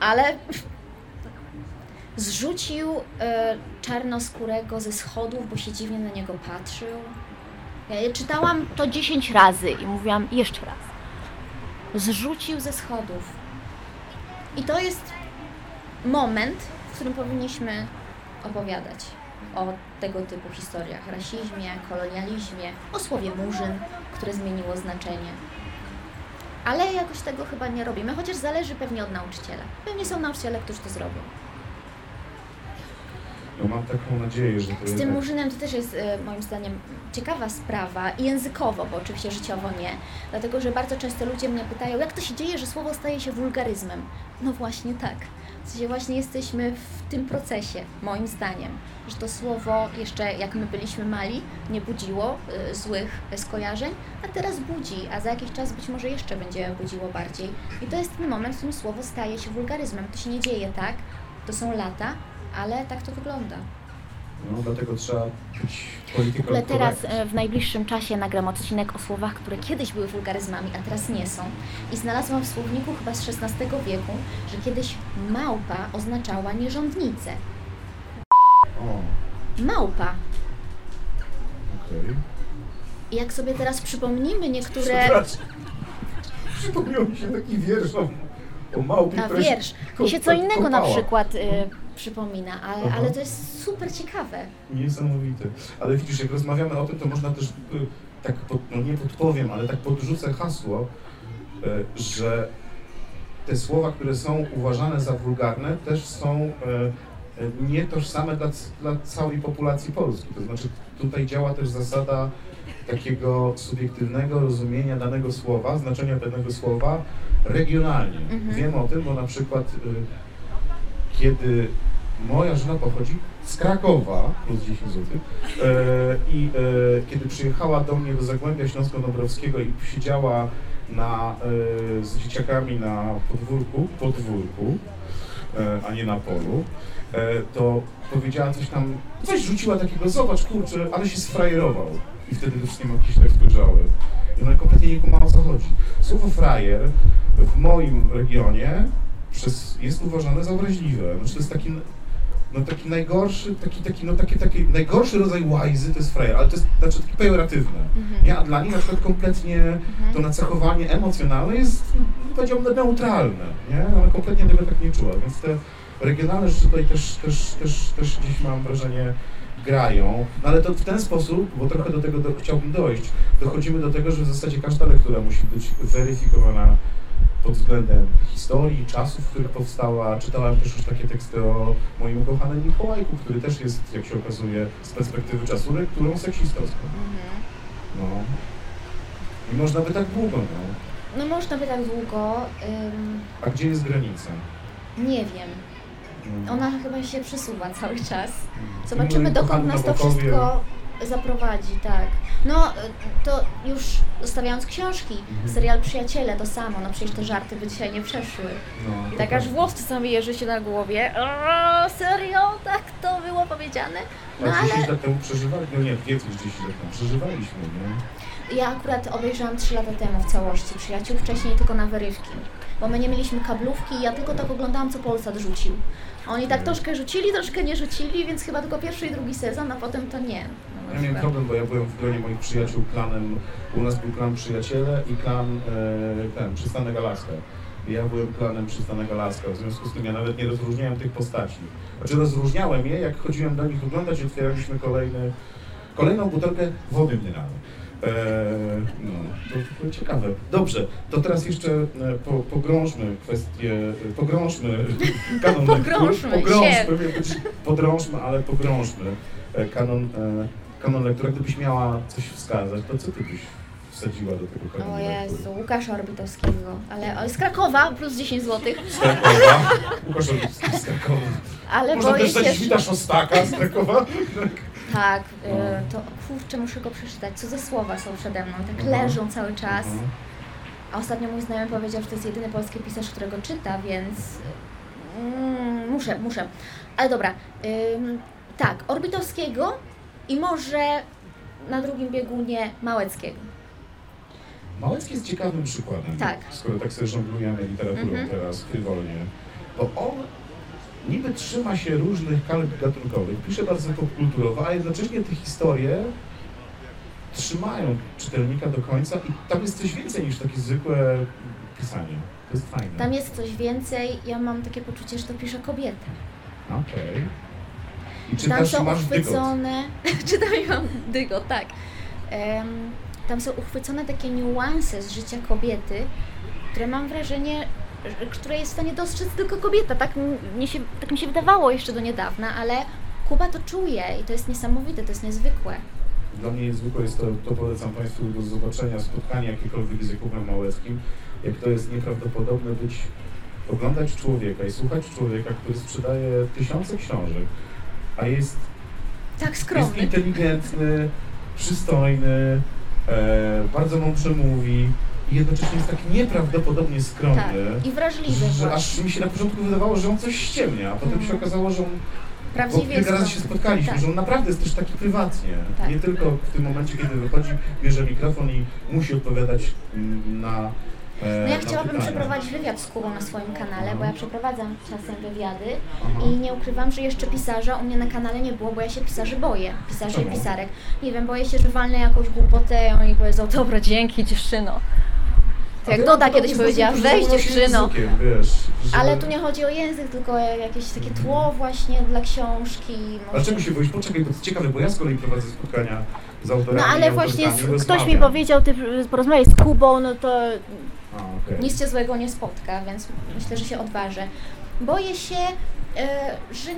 ale zrzucił e, czarnoskórego ze schodów, bo się dziwnie na niego patrzył. Ja czytałam to 10 razy i mówiłam jeszcze raz. Zrzucił ze schodów. I to jest moment, w którym powinniśmy opowiadać o tego typu historiach, rasizmie, kolonializmie, o słowie murzyn, które zmieniło znaczenie. Ale jakoś tego chyba nie robimy, chociaż zależy pewnie od nauczyciela. Pewnie są nauczyciele, którzy to zrobią. No mam taką nadzieję, że to Z tym murzynem to też jest e, moim zdaniem ciekawa sprawa i językowo, bo oczywiście życiowo nie. Dlatego, że bardzo często ludzie mnie pytają, jak to się dzieje, że słowo staje się wulgaryzmem. No właśnie tak. W sensie właśnie jesteśmy w tym procesie, moim zdaniem, że to słowo jeszcze jak my byliśmy mali, nie budziło y, złych skojarzeń, a teraz budzi, a za jakiś czas być może jeszcze będzie budziło bardziej. I to jest ten moment, w którym słowo staje się wulgaryzmem. To się nie dzieje tak, to są lata, ale tak to wygląda. No dlatego trzeba być W polityką ogóle teraz e, w najbliższym czasie nagram odcinek o słowach, które kiedyś były wulgaryzmami, a teraz nie są. I znalazłam w słowniku chyba z XVI wieku, że kiedyś małpa oznaczała nierządnicę. O, Małpa. okej. I jak sobie teraz przypomnimy niektóre... Przypomniał mi się taki wiersz o, o małpie, A wiersz. Mi się co innego na kopała. przykład y, przypomina, ale, Aha. ale to jest super ciekawe. Niesamowite. Ale widzisz, jak rozmawiamy o tym, to można też, y, tak pod, no nie podpowiem, ale tak podrzucę hasło, y, że te słowa, które są uważane za wulgarne, też są y, y, nietożsame dla, dla całej populacji Polski. To znaczy tutaj działa też zasada takiego subiektywnego rozumienia danego słowa, znaczenia danego słowa regionalnie. Mhm. Wiem o tym, bo na przykład kiedy moja żona pochodzi z Krakowa, plus 10 zł, e, i e, kiedy przyjechała do mnie do Zagłębia Śląsko-Dąbrowskiego i siedziała na, e, z dzieciakami na podwórku, podwórku, a nie na polu, to powiedziała coś tam, coś rzuciła takiego, zobacz kurczę, ale się sfrajerował. I wtedy te wszystkie matki się tak spojrzały. I ona kompletnie nie kumała o co chodzi. Słowo frajer w moim regionie przez, jest uważane za obraźliwe. Znaczy to jest taki, no taki najgorszy, taki, taki, no taki, taki najgorszy rodzaj łajzy to jest frajer, ale to jest znaczy taki pejoratywne. Mhm. Nie? A dla nich na przykład kompletnie to nacechowanie emocjonalne jest, no, powiedziałbym, neutralne. Nie? Ona kompletnie tego tak nie czuła, więc te regionalne rzeczy tutaj też, też, też, też gdzieś mam wrażenie grają, no ale to w ten sposób, bo trochę do tego do, chciałbym dojść, dochodzimy do tego, że w zasadzie każda lektura musi być weryfikowana pod względem historii, czasów, w których powstała. Czytałem też już takie teksty o moim ukochanym Mikołajku, który też jest, jak się okazuje, z perspektywy czasu lekturą seksistowską. Mhm. No. I można by tak długo, no. No można by tak długo, ym, A gdzie jest granica? nie wiem. Mm. Ona chyba się przesuwa cały czas. Mm. Zobaczymy, dokąd nas to wszystko zaprowadzi, tak. No, to już zostawiając książki, Mhm. serial Przyjaciele to samo, no przecież te żarty by dzisiaj nie przeszły. No, I tak aż włos czasami jeży się na głowie. O, serio? Tak to było powiedziane? No A 10 ale lat temu przeżywali, no nie, więcej niż 10 lat temu przeżywaliśmy, nie? ja akurat obejrzałam 3 lata temu w całości Przyjaciół, wcześniej tylko na wyrywki. Bo my nie mieliśmy kablówki i ja tylko tak oglądałam, co Polsat rzucił. Oni tak troszkę rzucili, troszkę nie rzucili, więc chyba tylko pierwszy i drugi sezon, a potem to nie. Ja miałem problem, bo ja byłem w gronie moich przyjaciół klanem, u nas był klan Przyjaciele i klan e, ten, Przystanek Alaska. Ja byłem klanem Przystanek Alaska, w związku z tym ja nawet nie rozróżniałem tych postaci. Znaczy rozróżniałem je, jak chodziłem do nich oglądać i otwieraliśmy kolejny, kolejną butelkę wody mineralnej. E, no, to, to ciekawe. Dobrze, to teraz jeszcze e, po, pogrążmy kwestię, pogrążmy kanon lektur. Pogrążmy się. pogrążmy, być podrążmy, ale pogrążmy kanon, e, kanon lektury. Gdybyś miała coś wskazać, to co ty byś wsadziła do tego kanonu O lektury? Jezu, Łukasza Orbitowskiego, ale z Krakowa plus 10 zł, Z Krakowa? Łukasz Orbicki z Krakowa. ale Można boję też się, że... Wita Szostaka z Krakowa? Tak, y, No. to kurczę, muszę go przeczytać. Co za słowa są przede mną, tak Mhm. leżą cały czas. Mhm. A ostatnio mój znajomy powiedział, że to jest jedyny polski pisarz, którego czyta, więc mm, muszę, muszę. Ale dobra, ym, tak, Orbitowskiego i może na drugim biegunie Małeckiego. Małecki jest ciekawym przykładem. Tak. Skoro tak sobie żonglujemy literaturą Mhm. teraz frywolnie. Bo on niby trzyma się różnych kalk gatunkowych, pisze bardzo popkulturowo, a jednocześnie te historie trzymają czytelnika do końca i tam jest coś więcej niż takie zwykłe pisanie. To jest fajne. Tam jest coś więcej, ja mam takie poczucie, że to pisze kobieta. Okej. I Tam czytasz, są masz uchwycone, czytam i mam dygo, tak. Em, tam są uchwycone takie niuanse z życia kobiety, które mam wrażenie, że- które jest w stanie dostrzec tylko kobieta. Tak, m- mnie się, tak mi się wydawało jeszcze do niedawna, ale Kuba to czuje i to jest niesamowite, to jest niezwykłe. Dla mnie niezwykłe jest to, to polecam Państwu do zobaczenia, spotkania jakiekolwiek z Jakubem Małeckim, jak to jest nieprawdopodobne być, oglądać człowieka i słuchać człowieka, który sprzedaje tysiące książek, a jest, Tak jest skromny. inteligentny, przystojny, e, bardzo mądrze mówi i jednocześnie jest tak nieprawdopodobnie skromny. Tak. I wrażliwy Że właśnie. aż mi się na początku wydawało, że on coś ściemnia, a potem Mhm. się okazało, że on bo Prawdziwie kilka jest razy się spotkaliśmy, Tak. że on naprawdę jest też taki prywatnie. Tak. Nie tylko w tym momencie, kiedy wychodzi, bierze mikrofon i musi odpowiadać mm, na. E, No ja chciałabym przeprowadzić wywiad z Kubą na swoim kanale, bo ja przeprowadzam czasem wywiady Aha. i nie ukrywam, że jeszcze pisarza u mnie na kanale nie było, bo ja się pisarzy boję, pisarzy i Czemu? pisarek. Nie wiem, boję się, że walnę jakąś głupotę i powiedzą, dobra, dzięki dziewczyno. A To jak Doda kiedyś powiedziała, weź dziewczyno. Ale tu nie chodzi o język, tylko jakieś takie tło właśnie dla książki. Może- czego się boisz? Poczekaj, bo to ciekawe, bo ja z kolei prowadzę spotkania z autorami No ale właśnie ktoś mi powiedział, ty porozmawiaj z Kubą, no to Okej. nic cię złego nie spotka, więc myślę, że się odważę. Boję się, e, że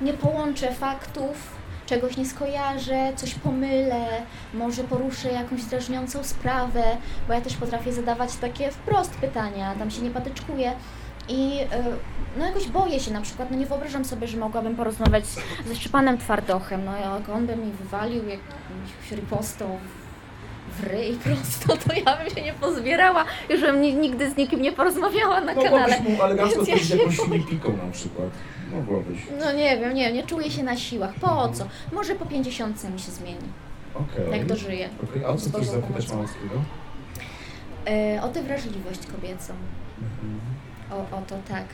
nie połączę faktów, czegoś nie skojarzę, coś pomylę, może poruszę jakąś drażniącą sprawę, bo ja też potrafię zadawać takie wprost pytania, tam się nie patyczkuję. I e, no jakoś boję się na przykład, no nie wyobrażam sobie, że mogłabym porozmawiać ze Szczepanem Twardochem, no jak on by mi wywalił jakąś ripostą w ryj prosto, to ja bym się nie pozbierała, już bym ni- nigdy z nikim nie porozmawiała na kanale. Mogłabyś mu elegancko Więc ja się jakąś boję. filipiką na przykład. Mogłabyś. No nie wiem, nie wiem, nie czuję się na siłach. Po co? Może po pięćdziesiątce mi się zmieni, Okej. jak dożyję. Okej, a o co chcesz Bożą zapytać pomocą. Małeckiego? E, o tę wrażliwość kobiecą. Mhm. O, o to tak.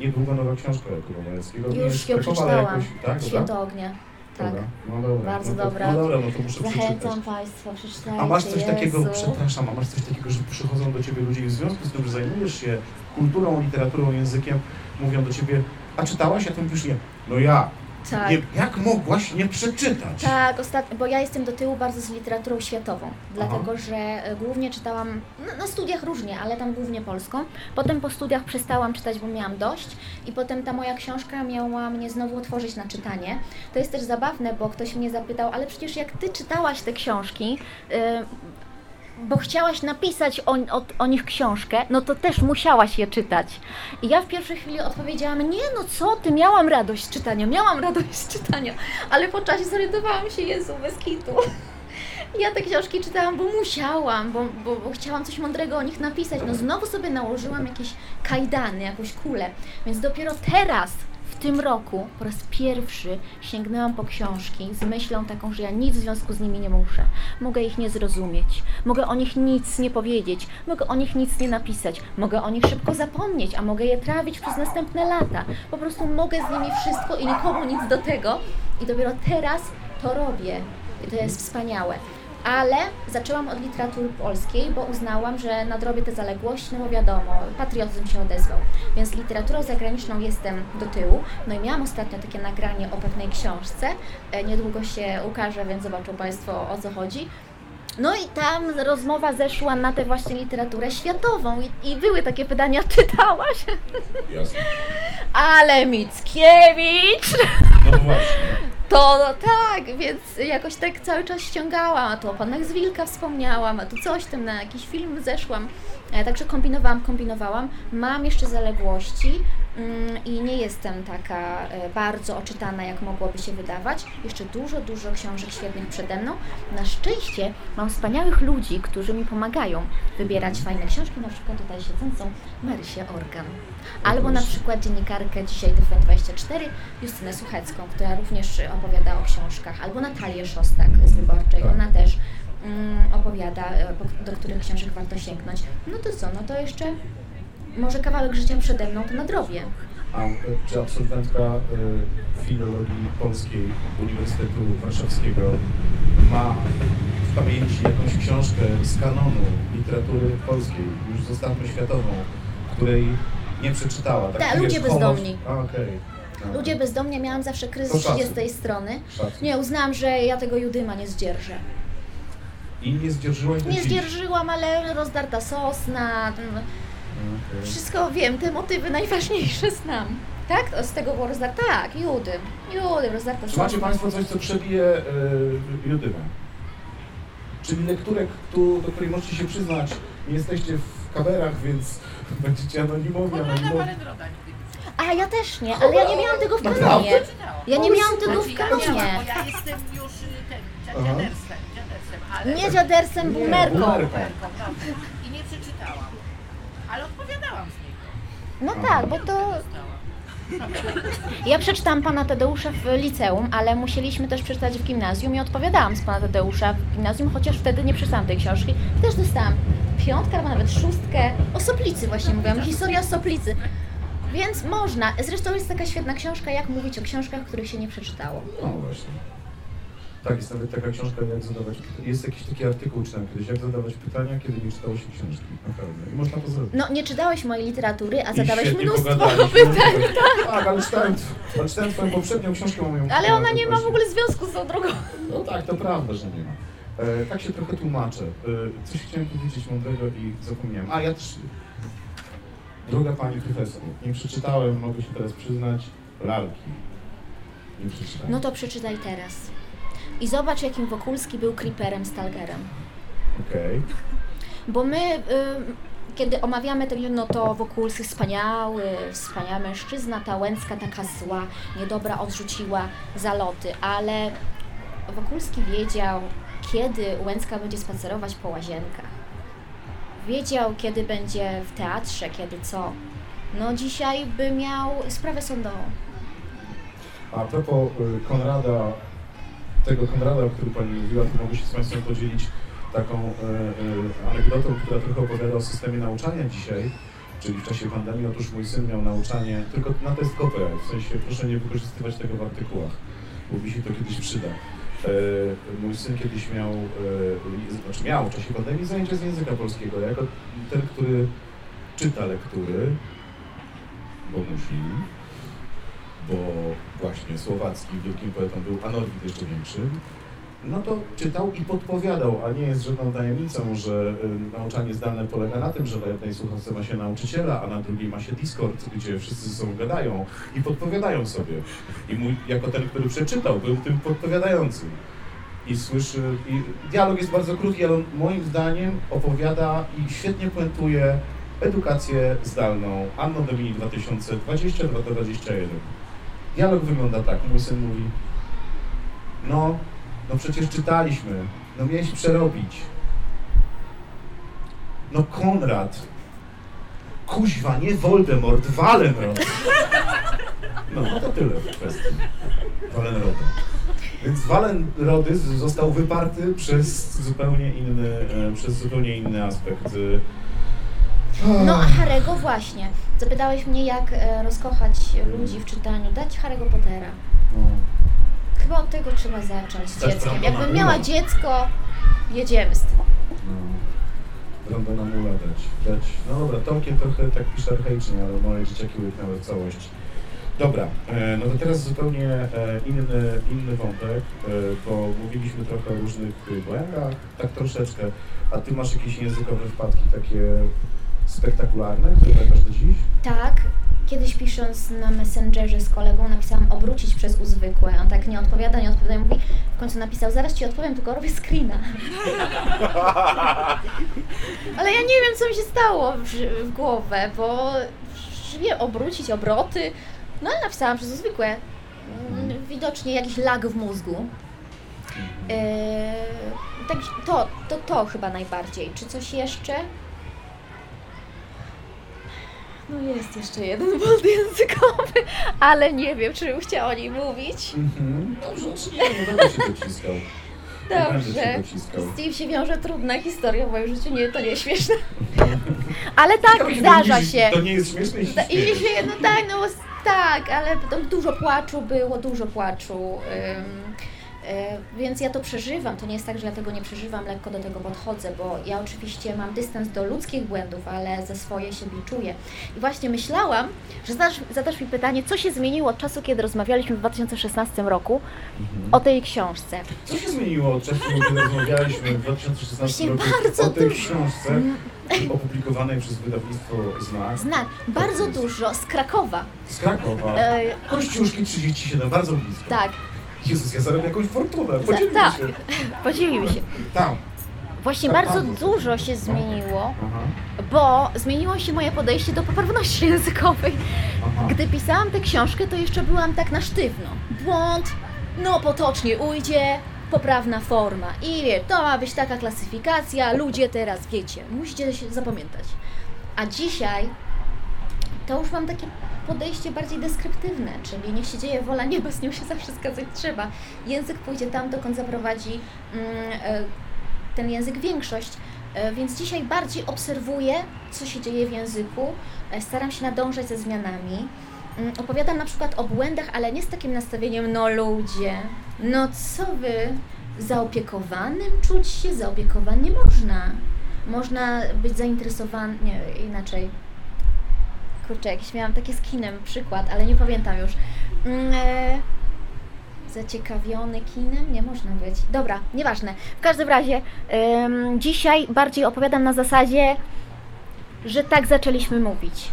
Niedługo nowa książka Jakuba Małeckiego. Już ją przeczytałam. Tak, Święto ognia. Tak. Dobra, No dobra. Bardzo no to, dobra. No dobra, no to muszę przeczytać. Zachęcam Państwa, przeczytajcie. A masz coś takiego, Jezu. przepraszam, a masz coś takiego, że przychodzą do Ciebie ludzie i w związku z tym, że zajmujesz się kulturą, literaturą, językiem, mówią do Ciebie, a czytałaś? A Ty mówisz nie. No ja. Tak. Nie, jak mogłaś nie przeczytać? Tak, ostatnio, bo ja jestem do tyłu bardzo z literaturą światową, dlatego że e, głównie czytałam na, na studiach różnie, ale tam głównie polską. Potem po studiach przestałam czytać, bo miałam dość i potem ta moja książka miała mnie znowu otworzyć na czytanie. To jest też zabawne, bo ktoś mnie zapytał, ale przecież jak ty czytałaś te książki, y, bo chciałaś napisać o, o, o nich książkę, no to też musiałaś je czytać. I ja w pierwszej chwili odpowiedziałam, nie no co ty, miałam radość z czytania, miałam radość z czytania, ale po czasie zorientowałam się, Jezu, bez kitu. Ja te książki czytałam, bo musiałam, bo, bo, bo chciałam coś mądrego o nich napisać. No znowu sobie nałożyłam jakieś kajdany, jakąś kulę. Więc dopiero teraz, tym roku, po raz pierwszy sięgnęłam po książki z myślą taką, że ja nic w związku z nimi nie muszę. Mogę ich nie zrozumieć, mogę o nich nic nie powiedzieć, mogę o nich nic nie napisać, mogę o nich szybko zapomnieć, a mogę je trawić przez następne lata. Po prostu mogę z nimi wszystko i nikomu nic do tego. I dopiero teraz to robię. I to jest wspaniałe. Ale zaczęłam od literatury polskiej, bo uznałam, że nadrobię te zaległości, no bo wiadomo, patriotyzm się odezwał. Więc literaturą zagraniczną jestem do tyłu. No i miałam ostatnio takie nagranie o pewnej książce. E, Niedługo się ukaże, więc zobaczą Państwo o co chodzi. No i tam rozmowa zeszła na tę właśnie literaturę światową i, i były takie pytania, czytałaś? Jasne. Ale Mickiewicz! No właśnie. To no tak, więc jakoś tak cały czas ściągałam, a tu o panach z Wilka wspomniałam, a tu coś tam na jakiś film zeszłam. E, Także kombinowałam, kombinowałam. Mam jeszcze zaległości i nie jestem taka e, bardzo oczytana, jak mogłoby się wydawać. Jeszcze dużo, dużo książek świetnych przede mną. Na szczęście mam wspaniałych ludzi, którzy mi pomagają wybierać fajne książki, na przykład tutaj siedzącą Marysię Organ. Albo na przykład dziennikarkę dzisiaj TVN24, Justynę Suchecką, która również opowiada o książkach, albo Natalię Szostak z Wyborczej, Tak. ona też mm, opowiada, e, do których książek warto sięgnąć. No to co, no to jeszcze może kawałek życia przede mną to nadrobię. A e, czy absolwentka e, filologii polskiej Uniwersytetu Warszawskiego ma w pamięci jakąś książkę z kanonu literatury polskiej, już zostawmy światową, której nie przeczytała? Tak, wiesz, Ludzie bezdomni. A. A, Ludzie bezdomni, miałam zawsze kryzys szacun. 30 strony. Nie, uznałam, że ja tego Judyma nie zdzierżę. I nie zdzierżyłaś Nie zdzierżyłam, ale rozdarta sosna, Okej. wszystko wiem, te motywy najważniejsze znam. Tak? Z tego było rozdarte? Tak, Judym. Judym, rozdarte Czy macie Państwo coś, co przebije e, Judymę? Czyli lekturę, tu, do której możecie się przyznać, nie jesteście w kamerach, więc będziecie anonimowi, anonimowi. A ja też nie, ale ja nie miałam tego w kanonie. Ja nie miałam tego Znaczy, w ja miałam, bo kanonie. ja jestem już y, ten, dziadersem, dziadersem, ale... Nie dziadersem. Bumerką, dobrze. I nie przeczytałam. Ale odpowiadałam z niego. No tak, bo to... Ja przeczytałam Pana Tadeusza w liceum, ale musieliśmy też przeczytać w gimnazjum i odpowiadałam z Pana Tadeusza w gimnazjum, chociaż wtedy nie przeczytałam tej książki. Też dostałam piątkę albo nawet szóstkę. O Soplicy właśnie mówiłam, historia o Soplicy. Więc można. Zresztą jest taka świetna książka, jak mówić o książkach, których się nie przeczytało. No właśnie. Tak, jest nawet taka książka, jak zadawać Jest jakiś taki artykuł, czytałem kiedyś, jak zadawać pytania, kiedy nie czytało się książki. Naprawdę. I można to zrobić. No, nie czytałeś mojej literatury, a I zadałeś świetnie mnóstwo pogadaliśmy. pytań. Tak, ale czytałem, ale czytałem twoją poprzednią książkę, mam ją Ale ona nie ma w ogóle związku z tą drugą. No tak, to prawda, że nie ma. E, tak się trochę tłumaczę. E, coś chciałem powiedzieć mądrego i zapomniałem. A ja też. Droga pani profesor, nie przeczytałem, mogę się teraz przyznać, lalki. Nie przeczytałem. No to przeczytaj teraz. I zobacz, jakim Wokulski był creeperem Stalkerem. Okej. Bo my, y, kiedy omawiamy ten no to Wokulski wspaniały, wspaniała mężczyzna, ta Łęcka taka zła, niedobra, odrzuciła zaloty, ale Wokulski wiedział, kiedy Łęcka będzie spacerować po łazienkach. Wiedział, kiedy będzie w teatrze, kiedy co. No dzisiaj by miał sprawę sądową. A propos y, Konrada, tego Konrada, o którym Pani mówiła, to mogę się z Państwem podzielić taką y, y, anegdotą, która trochę opowiada o systemie nauczania dzisiaj, czyli w czasie pandemii. Otóż mój syn miał nauczanie tylko na test kopę, w sensie proszę nie wykorzystywać tego w artykułach, bo mi się to kiedyś przyda. Y, mój syn kiedyś miał, y, znaczy miał w czasie pandemii zajęcia z języka polskiego, jako ten, który czyta lektury, bo musi, bo właśnie Słowacki wielkim poetą był, a Norwid jeszcze większym, no to czytał i podpowiadał, a nie jest żadną tajemnicą, że y, nauczanie zdalne polega na tym, że na jednej słuchawce ma się nauczyciela, a na drugiej ma się Discord, gdzie wszyscy ze sobą gadają i podpowiadają sobie. I mój, jako ten, który przeczytał, był tym podpowiadającym. I słyszy, i dialog jest bardzo krótki, ale on moim zdaniem opowiada i świetnie puentuje edukację zdalną Anno Domini 2020-2021. Dialog wygląda tak. Mój syn mówi, no, no przecież czytaliśmy, no miałeś przerobić. No Konrad, kuźwa, nie Voldemort, Walenrod. No, no to tyle w kwestii Walenroda. Więc Walenrodys został wyparty przez zupełnie inny, e, przez zupełnie inny aspekt. No a Harego właśnie. Zapytałeś mnie, jak e, rozkochać ludzi w czytaniu. Dać Harry'ego Pottera. no. Chyba od tego trzeba zacząć z Dać dzieckiem. Brandona Jakbym miała dziecko, jedziemy z tym. No. Brandona Mula dać, dać. No dobra, Tolkien trochę tak pisze archaicznie, ale moje dzieciaki łyknęły w całość. Dobra, e, no to teraz zupełnie e, inny, inny wątek, e, bo mówiliśmy trochę o różnych e, błędach, tak troszeczkę. A ty masz jakieś językowe wpadki takie spektakularne, które pamiętasz do dziś? Tak, kiedyś pisząc na Messengerze z kolegą napisałam obrócić przez uzwykłe. On tak nie odpowiada, nie odpowiada i mówi, w końcu napisał, zaraz ci odpowiem, tylko robię screena. Ale ja nie wiem, co mi się stało w, w głowę, bo wiem, obrócić, obroty. No ale napisałam przez uzwykłe. Mm, Widocznie jakiś lag w mózgu. Yy, tak, to, to, to chyba najbardziej. Czy coś jeszcze? No jest jeszcze jeden błąd językowy, ale nie wiem, czy bym chciała o nim mówić. Mhm. Dobrze, nie, nie będę się dociskał. Nie się Dobrze. dociskał. Z tym się wiąże trudna historia w moim życiu, nie, to nie jest śmieszne. Ale tak, Ciekawe, zdarza mówisz, się. To nie jest śmieszne i się I śmiejesz. się, no tak, no tak, ale tam dużo płaczu było, dużo płaczu. Ym, Więc ja to przeżywam. To nie jest tak, że ja tego nie przeżywam, lekko do tego podchodzę, bo ja oczywiście mam dystans do ludzkich błędów, ale ze swoje się biczuję. I właśnie myślałam, że zadasz, zadasz mi pytanie, co się zmieniło od czasu, kiedy rozmawialiśmy w 2016 roku Mhm. o tej książce. Co się zmieniło od czasu, kiedy rozmawialiśmy w 2016 Właśnie roku o tej dużo. książce opublikowanej przez wydawnictwo Znak Znak, bardzo dużo z Krakowa. z Krakowa. E, Kościuszki 37, bardzo blisko. tak, Jezus, ja zarobię jakąś fortunę. Podzielmy tak. się. podzielimy się. Tam. Właśnie Tak, bardzo tam. dużo się zmieniło, Aha, bo zmieniło się moje podejście do poprawności językowej. aha. Gdy pisałam tę książkę, to jeszcze byłam tak na sztywno. Błąd, no potocznie ujdzie, poprawna forma. I wie, to ma być taka klasyfikacja, ludzie teraz wiecie, musicie się zapamiętać. A dzisiaj to już mam takie podejście bardziej deskryptywne, czyli niech się dzieje wola nieba, z nią się zawsze zgadzać trzeba. Język pójdzie tam, dokąd zaprowadzi mm, e, ten język większość. E, Więc dzisiaj bardziej obserwuję, co się dzieje w języku, e, staram się nadążać ze zmianami. Mm, Opowiadam na przykład o błędach, ale nie z takim nastawieniem, no ludzie, no co wy, zaopiekowanym czuć się, zaopiekowan nie można. Można być zainteresowany, nie, inaczej. Kurczę, jakiś miałam taki z kinem przykład, ale nie pamiętam już. Mm, e, Zaciekawiony kinem? Nie można być. Dobra, nieważne. W każdym razie, dzisiaj bardziej opowiadam na zasadzie, że tak zaczęliśmy mówić.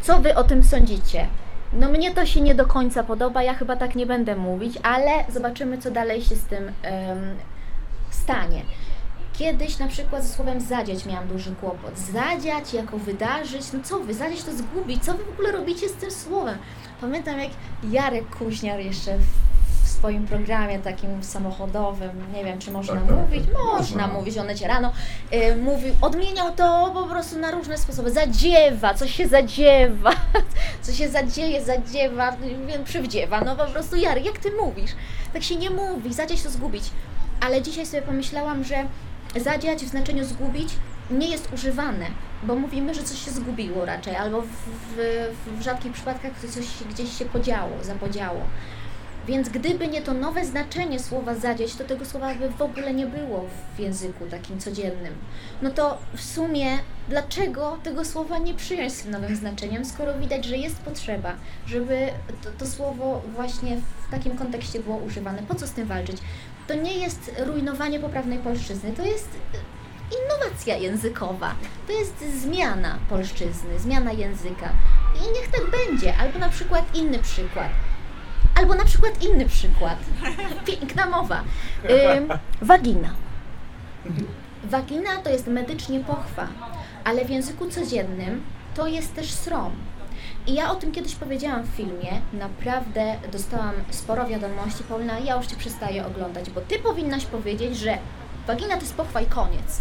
Co wy o tym sądzicie? No mnie to się nie do końca podoba, ja chyba tak nie będę mówić, ale zobaczymy, co dalej się z tym stanie. Kiedyś na przykład ze słowem zadziać miałam duży kłopot. Zadziać jako wydarzyć, no co wy, zadziać to zgubić, co wy w ogóle robicie z tym słowem? Pamiętam jak Jarek Kuźniar jeszcze w, swoim programie takim samochodowym, nie wiem czy można Tak, tak, mówić, tak. można Można. mówić, one cię rano, y, mówił, odmieniał to po prostu na różne sposoby. Zadziewa, coś się zadziewa, co się zadzieje, zadziewa, wiem, przywdziewa, no po prostu Jarek, jak ty mówisz? Tak się nie mówi, zadziać to zgubić. Ale dzisiaj sobie pomyślałam, że zadziać w znaczeniu zgubić nie jest używane, bo mówimy, że coś się zgubiło raczej, albo w, w, w rzadkich przypadkach coś gdzieś się podziało, zapodziało. Więc gdyby nie to nowe znaczenie słowa zadziać, to tego słowa by w ogóle nie było w języku takim codziennym. No to w sumie dlaczego tego słowa nie przyjąć z tym nowym znaczeniem, skoro widać, że jest potrzeba, żeby to, to słowo właśnie w takim kontekście było używane? Po co z tym walczyć? To nie jest rujnowanie poprawnej polszczyzny, to jest e, innowacja językowa. To jest zmiana polszczyzny, zmiana języka. I niech tak będzie. Albo na przykład inny przykład. Albo na przykład inny przykład. Piękna mowa. Wagina. Wagina to jest medycznie pochwa, ale w języku codziennym to jest też srom. I ja o tym kiedyś powiedziałam w filmie. Naprawdę dostałam sporo wiadomości. Paulina, ja już Cię przestaję oglądać, bo Ty powinnaś powiedzieć, że wagina to jest pochwa i koniec.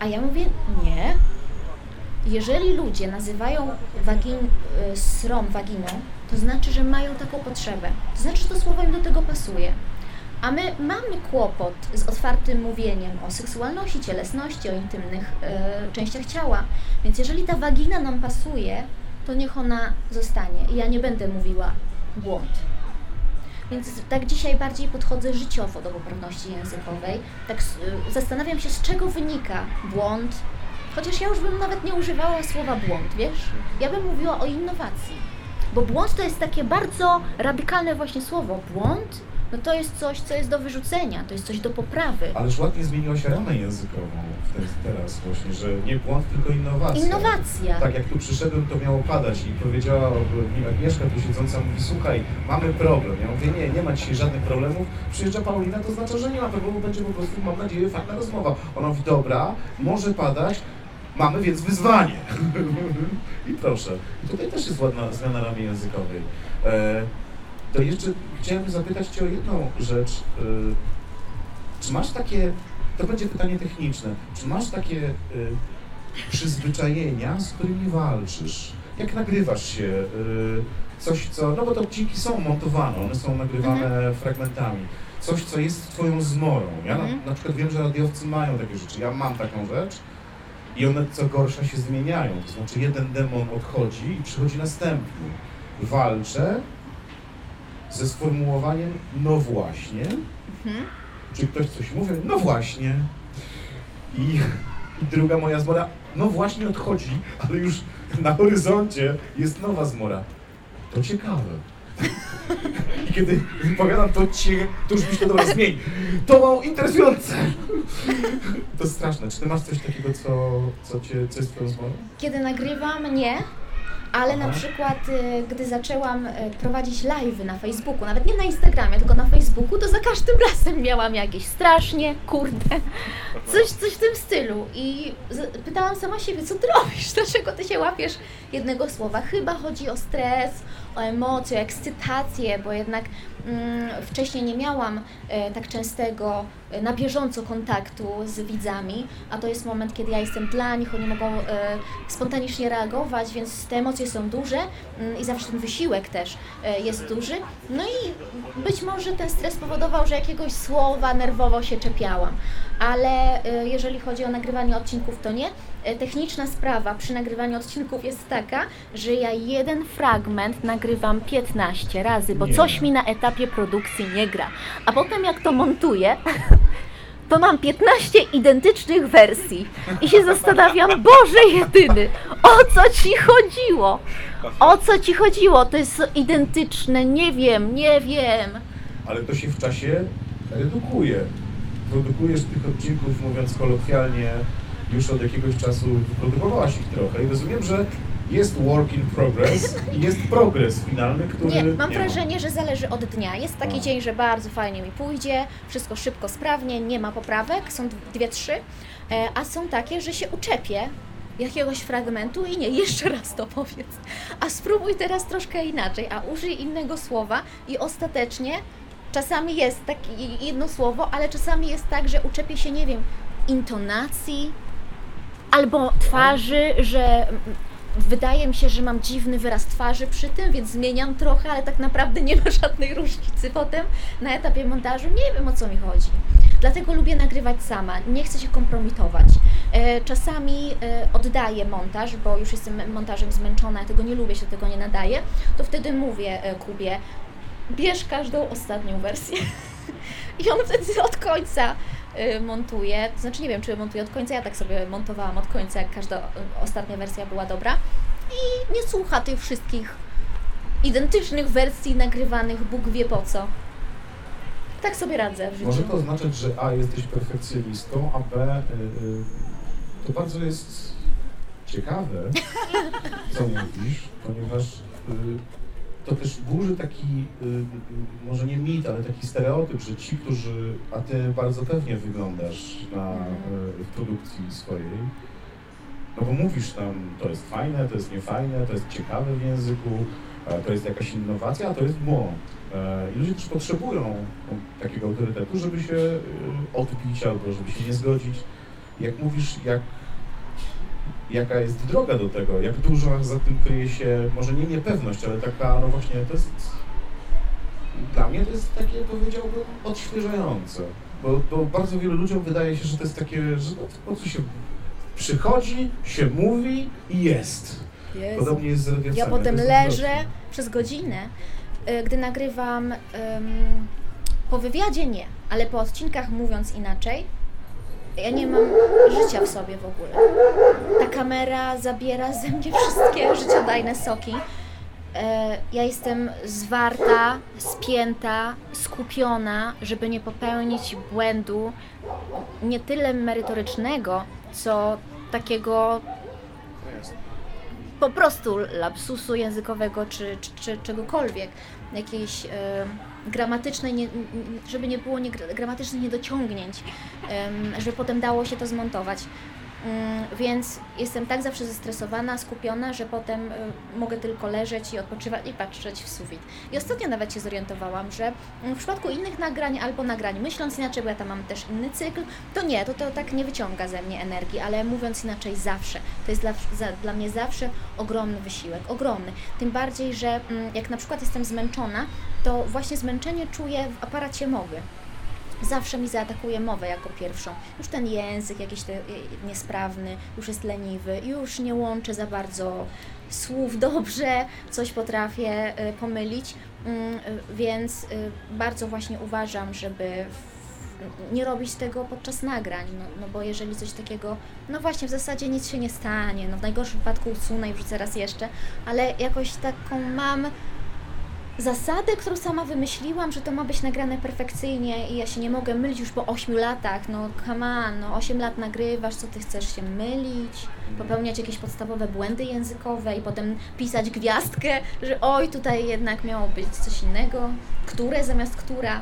A ja mówię, nie. Jeżeli ludzie nazywają wagin, y, srom waginą, to znaczy, że mają taką potrzebę. To znaczy, że to słowo im do tego pasuje. A my mamy kłopot z otwartym mówieniem o seksualności, cielesności, o intymnych y, częściach ciała. Więc jeżeli ta wagina nam pasuje, to niech ona zostanie. I ja nie będę mówiła błąd. Więc tak dzisiaj bardziej podchodzę życiowo do poprawności językowej. Tak y, zastanawiam się, z czego wynika błąd. Chociaż ja już bym nawet nie używała słowa błąd, wiesz? Ja bym mówiła o innowacji. Bo błąd to jest takie bardzo radykalne właśnie słowo. Błąd, no to jest coś, co jest do wyrzucenia, to jest coś do poprawy. Ależ ładnie zmieniła się ramę językową w ten, teraz właśnie, że nie błąd, tylko innowacja. Innowacja. Tak jak tu przyszedłem, to miało padać i powiedziała mi Agnieszka tu siedząca, mówi, słuchaj, mamy problem. Ja mówię, nie, nie ma dzisiaj żadnych problemów. Przyjeżdża Paulina, to znaczy, że nie ma problemu, będzie po prostu, mam nadzieję, fajna rozmowa. Ona mówi, dobra, może padać, mamy więc wyzwanie. I proszę. I tutaj też jest ładna zmiana ramy językowej. E, to jeszcze chciałem zapytać Cię o jedną rzecz. E, czy masz takie, to będzie pytanie techniczne, czy masz takie e, przyzwyczajenia, z którymi walczysz? Jak nagrywasz się? y, Coś, co. No bo to odcinki są montowane, one są nagrywane fragmentami. Coś, co jest twoją zmorą. Ja na, Mhm. na przykład wiem, że radiowcy mają takie rzeczy. Ja mam taką rzecz i one co gorsza się zmieniają. To znaczy jeden demon odchodzi i przychodzi następny. Walczę ze sformułowaniem no właśnie. Mhm. Czy ktoś coś mówi? No właśnie. I, I druga moja zmora, no właśnie odchodzi, ale już na horyzoncie jest nowa zmora. To ciekawe. I kiedy wypowiadam to cię, to już myślę, dobra, zmień. To mało interesujące. To straszne. Czy ty masz coś takiego, co, co, cię, co jest twoją zmorą? Kiedy nagrywam, nie. Ale na przykład, y, gdy zaczęłam y, prowadzić live'y na Facebooku, nawet nie na Instagramie, tylko na Facebooku, to za każdym razem miałam jakieś strasznie, kurde, coś, coś w tym stylu. I pytałam sama siebie, co ty robisz? Dlaczego ty się łapiesz jednego słowa? Chyba chodzi o stres, o emocje, o ekscytację, bo jednak mm, wcześniej nie miałam e, tak częstego, e, na bieżąco kontaktu z widzami, a to jest moment, kiedy ja jestem dla nich, oni mogą e, spontanicznie reagować, więc te emocje są duże mm, i zawsze ten wysiłek też jest duży. No i być może ten stres powodował, że jakiegoś słowa nerwowo się czepiałam, ale e, jeżeli chodzi o nagrywanie odcinków, to nie. E, Techniczna sprawa przy nagrywaniu odcinków jest taka, że ja jeden fragment nagrywam 15 razy, bo Nie. coś mi na etapie produkcji nie gra. A potem jak to montuję, to mam 15 identycznych wersji i się zastanawiam, Boże jedyny, o co ci chodziło? O co ci chodziło? To jest identyczne, nie wiem, nie wiem. Ale to się w czasie redukuje. Produkujesz tych odcinków, mówiąc kolokwialnie, już od jakiegoś czasu wyprodukowałaś ich trochę i rozumiem, że jest work in progress i jest progres finalny, który Nie, mam ma. wrażenie, że zależy od dnia. Jest taki A. dzień, że bardzo fajnie mi pójdzie, wszystko szybko, sprawnie, nie ma poprawek, są dwie, trzy, e, a są takie, że się uczepię jakiegoś fragmentu i nie, jeszcze raz to powiedz. A spróbuj teraz troszkę inaczej, a użyj innego słowa i ostatecznie czasami jest takie jedno słowo, ale czasami jest tak, że uczepię się, nie wiem, intonacji albo twarzy, że wydaje mi się, że mam dziwny wyraz twarzy przy tym, więc zmieniam trochę, ale tak naprawdę nie ma żadnej różnicy potem na etapie montażu. Nie wiem o co mi chodzi. Dlatego lubię nagrywać sama, nie chcę się kompromitować. E, Czasami e, oddaję montaż, bo już jestem montażem zmęczona, ja tego nie lubię, się tego nie nadaję, to wtedy mówię e, Kubie, bierz każdą ostatnią wersję. I on wtedy od końca y, montuje. To znaczy nie wiem, czy montuje od końca. Ja tak sobie montowałam od końca, jak każda y, ostatnia wersja była dobra. I nie słucha tych wszystkich identycznych wersji nagrywanych Bóg wie po co. Tak sobie radzę w życiu. Może to oznaczać, że A jesteś perfekcjonistą, a B y, y, to bardzo jest ciekawe, co mówisz, ponieważ y, to też burzy taki, y, y, może nie mit, ale taki stereotyp, że ci, którzy, a ty bardzo pewnie wyglądasz na, y, w produkcji swojej, no bo mówisz tam, to jest fajne, to jest niefajne, to jest ciekawe w języku, to jest jakaś innowacja, a to jest błąd. E, I ludzie też potrzebują takiego autorytetu, żeby się odbić albo żeby się nie zgodzić. Jak mówisz, jak, jaka jest droga do tego, jak dużo za tym kryje się, może nie niepewność, ale taka, no właśnie, to jest, dla mnie to jest takie, powiedziałbym, odświeżające. Bo, bo bardzo wielu ludziom wydaje się, że to jest takie, że no, po prostu się przychodzi, się mówi i jest. Jezu. Podobnie jest z radiowcami. Ja potem jest leżę przez godzinę, y, gdy nagrywam ym, po wywiadzie nie, ale po odcinkach mówiąc inaczej, ja nie mam życia w sobie w ogóle. Ta kamera zabiera ze mnie wszystkie życiodajne soki. E, Ja jestem zwarta, spięta, skupiona, żeby nie popełnić błędu nie tyle merytorycznego, co takiego po prostu lapsusu językowego czy, czy, czy czegokolwiek, jakiejś e, gramatycznej, nie, żeby nie było nie, gramatycznych niedociągnięć, żeby potem dało się to zmontować. Mm, Więc jestem tak zawsze zestresowana, skupiona, że potem y, mogę tylko leżeć i odpoczywać i patrzeć w sufit. I ostatnio nawet się zorientowałam, że mm, w przypadku innych nagrań albo nagrań myśląc inaczej, bo ja tam mam też inny cykl, to nie, to, to tak nie wyciąga ze mnie energii, ale mówiąc inaczej zawsze. To jest dla, za, dla mnie zawsze ogromny wysiłek, ogromny. Tym bardziej, że mm, jak na przykład jestem zmęczona, to właśnie zmęczenie czuję w aparacie mowy zawsze mi zaatakuje mowę jako pierwszą. Już ten język jakiś te, y, niesprawny, już jest leniwy, już nie łączę za bardzo słów dobrze, coś potrafię y, pomylić, Mm, y, więc bardzo właśnie uważam, żeby nie robić tego podczas nagrań, no, no bo jeżeli coś takiego, no właśnie w zasadzie nic się nie stanie, no w najgorszym wypadku usunę i wrzucę raz jeszcze, ale jakoś taką mam zasadę, którą sama wymyśliłam, że to ma być nagrane perfekcyjnie i ja się nie mogę mylić już po 8 latach, no come on, no 8 lat nagrywasz, co ty chcesz się mylić, popełniać jakieś podstawowe błędy językowe i potem pisać gwiazdkę, że oj, tutaj jednak miało być coś innego, które zamiast która.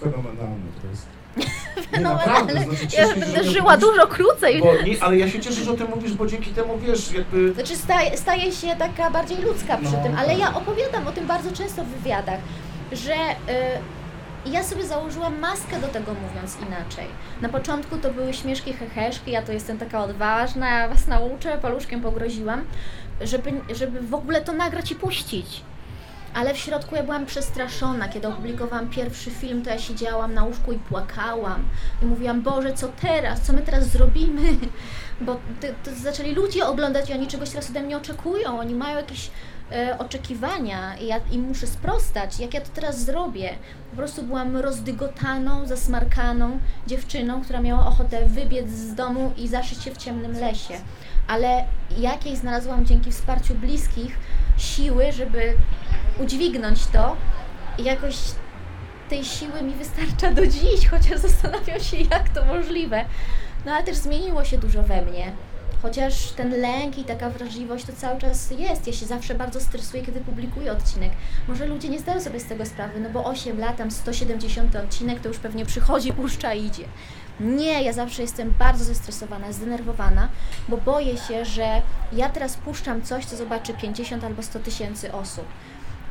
Fenomenalne to jest. Nie, Fenomenalne. naprawdę, znaczy Ja cieszę się, że będę żyła mówisz, dużo krócej. Bo nie, ale ja się cieszę, że o tym mówisz, bo dzięki temu wiesz, jakby. Znaczy staje, staje się taka bardziej ludzka przy No, tym, ale tak. ja opowiadam o tym bardzo często w wywiadach, że y, ja sobie założyłam maskę do tego mówiąc inaczej. Na początku to były śmieszki, heheszki, ja to jestem taka odważna, ja was nauczę, paluszkiem pogroziłam, żeby, żeby w ogóle to nagrać i puścić. Ale w środku ja byłam przestraszona. Kiedy opublikowałam pierwszy film, to ja siedziałam na łóżku i płakałam. I mówiłam, Boże, co teraz? Co my teraz zrobimy? Bo to, to zaczęli ludzie oglądać i oni czegoś teraz ode mnie oczekują. Oni mają jakieś e, oczekiwania i ja im muszę sprostać. Jak ja to teraz zrobię? Po prostu byłam rozdygotaną, zasmarkaną dziewczyną, która miała ochotę wybiec z domu i zaszyć się w ciemnym lesie. Ale jakiej znalazłam dzięki wsparciu bliskich siły, żeby udźwignąć to i jakoś tej siły mi wystarcza do dziś, chociaż zastanawiam się, jak to możliwe. No ale też zmieniło się dużo we mnie. Chociaż ten lęk i taka wrażliwość to cały czas jest. Ja się zawsze bardzo stresuję, kiedy publikuję odcinek. Może ludzie nie zdają sobie z tego sprawy, no bo 8 lat, tam 170 odcinek to już pewnie przychodzi, puszcza i idzie. Nie, ja zawsze jestem bardzo zestresowana, zdenerwowana, bo boję się, że ja teraz puszczam coś, co zobaczy 50 albo 100 tysięcy osób.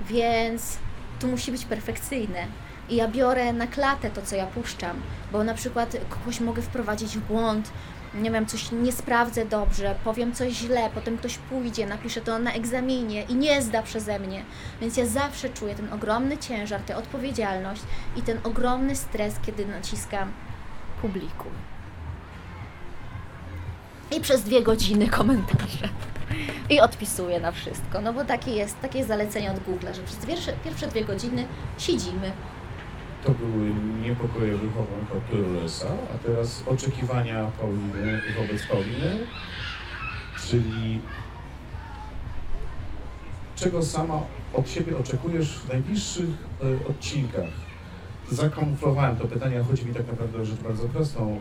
Więc tu musi być perfekcyjne. I ja biorę na klatę to, co ja puszczam, bo na przykład kogoś mogę wprowadzić w błąd, nie wiem, coś nie sprawdzę dobrze, powiem coś źle, potem ktoś pójdzie, napisze to na egzaminie i nie zda przeze mnie. Więc ja zawsze czuję ten ogromny ciężar, tę odpowiedzialność i ten ogromny stres, kiedy naciskam publikum. I przez dwie godziny komentarze. I odpisuję na wszystko, no bo takie jest, takie jest zalecenie od Google, że przez pierwsze, pierwsze dwie godziny siedzimy. To były niepokoje wychowne Turlesa, a teraz oczekiwania Pauliny wobec Pauliny, czyli czego sama od siebie oczekujesz w najbliższych e, odcinkach? Zakamuflowałem to pytanie, chodzi mi tak naprawdę o rzecz bardzo prostą.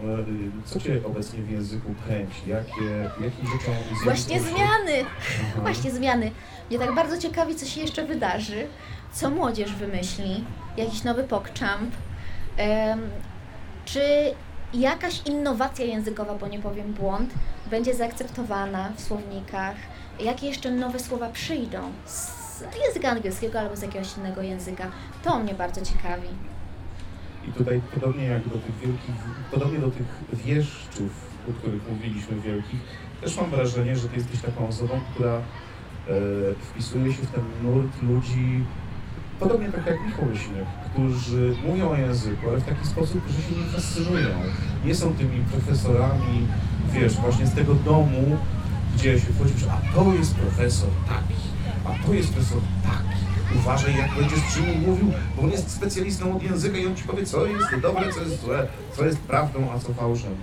E, Co Cię obecnie w języku kręci? Jakie, jakim rzeczom Właśnie zmiany! Aha. Właśnie zmiany. Mnie tak bardzo ciekawi, co się jeszcze wydarzy, co młodzież wymyśli, jakiś nowy pokczamp, em, czy jakaś innowacja językowa, bo nie powiem błąd, będzie zaakceptowana w słownikach, jakie jeszcze nowe słowa przyjdą z języka angielskiego albo z jakiegoś innego języka. To mnie bardzo ciekawi. I tutaj podobnie jak do tych wielkich, podobnie do tych wieszczów, o których mówiliśmy wielkich, też mam wrażenie, że ty jesteś taką osobą, która e, wpisuje się w ten nurt ludzi, podobnie tak jak Michał Leśniak, którzy mówią o języku, ale w taki sposób, że się nie fascynują. Nie są tymi profesorami, wiesz, właśnie z tego domu, gdzie się wchodzi, że a to jest profesor taki, a to jest profesor. Uważaj, jak będziesz przy nim mówił, bo on jest specjalistą od języka i on ci powie, co jest dobre, co jest złe, co jest prawdą, a co fałszem.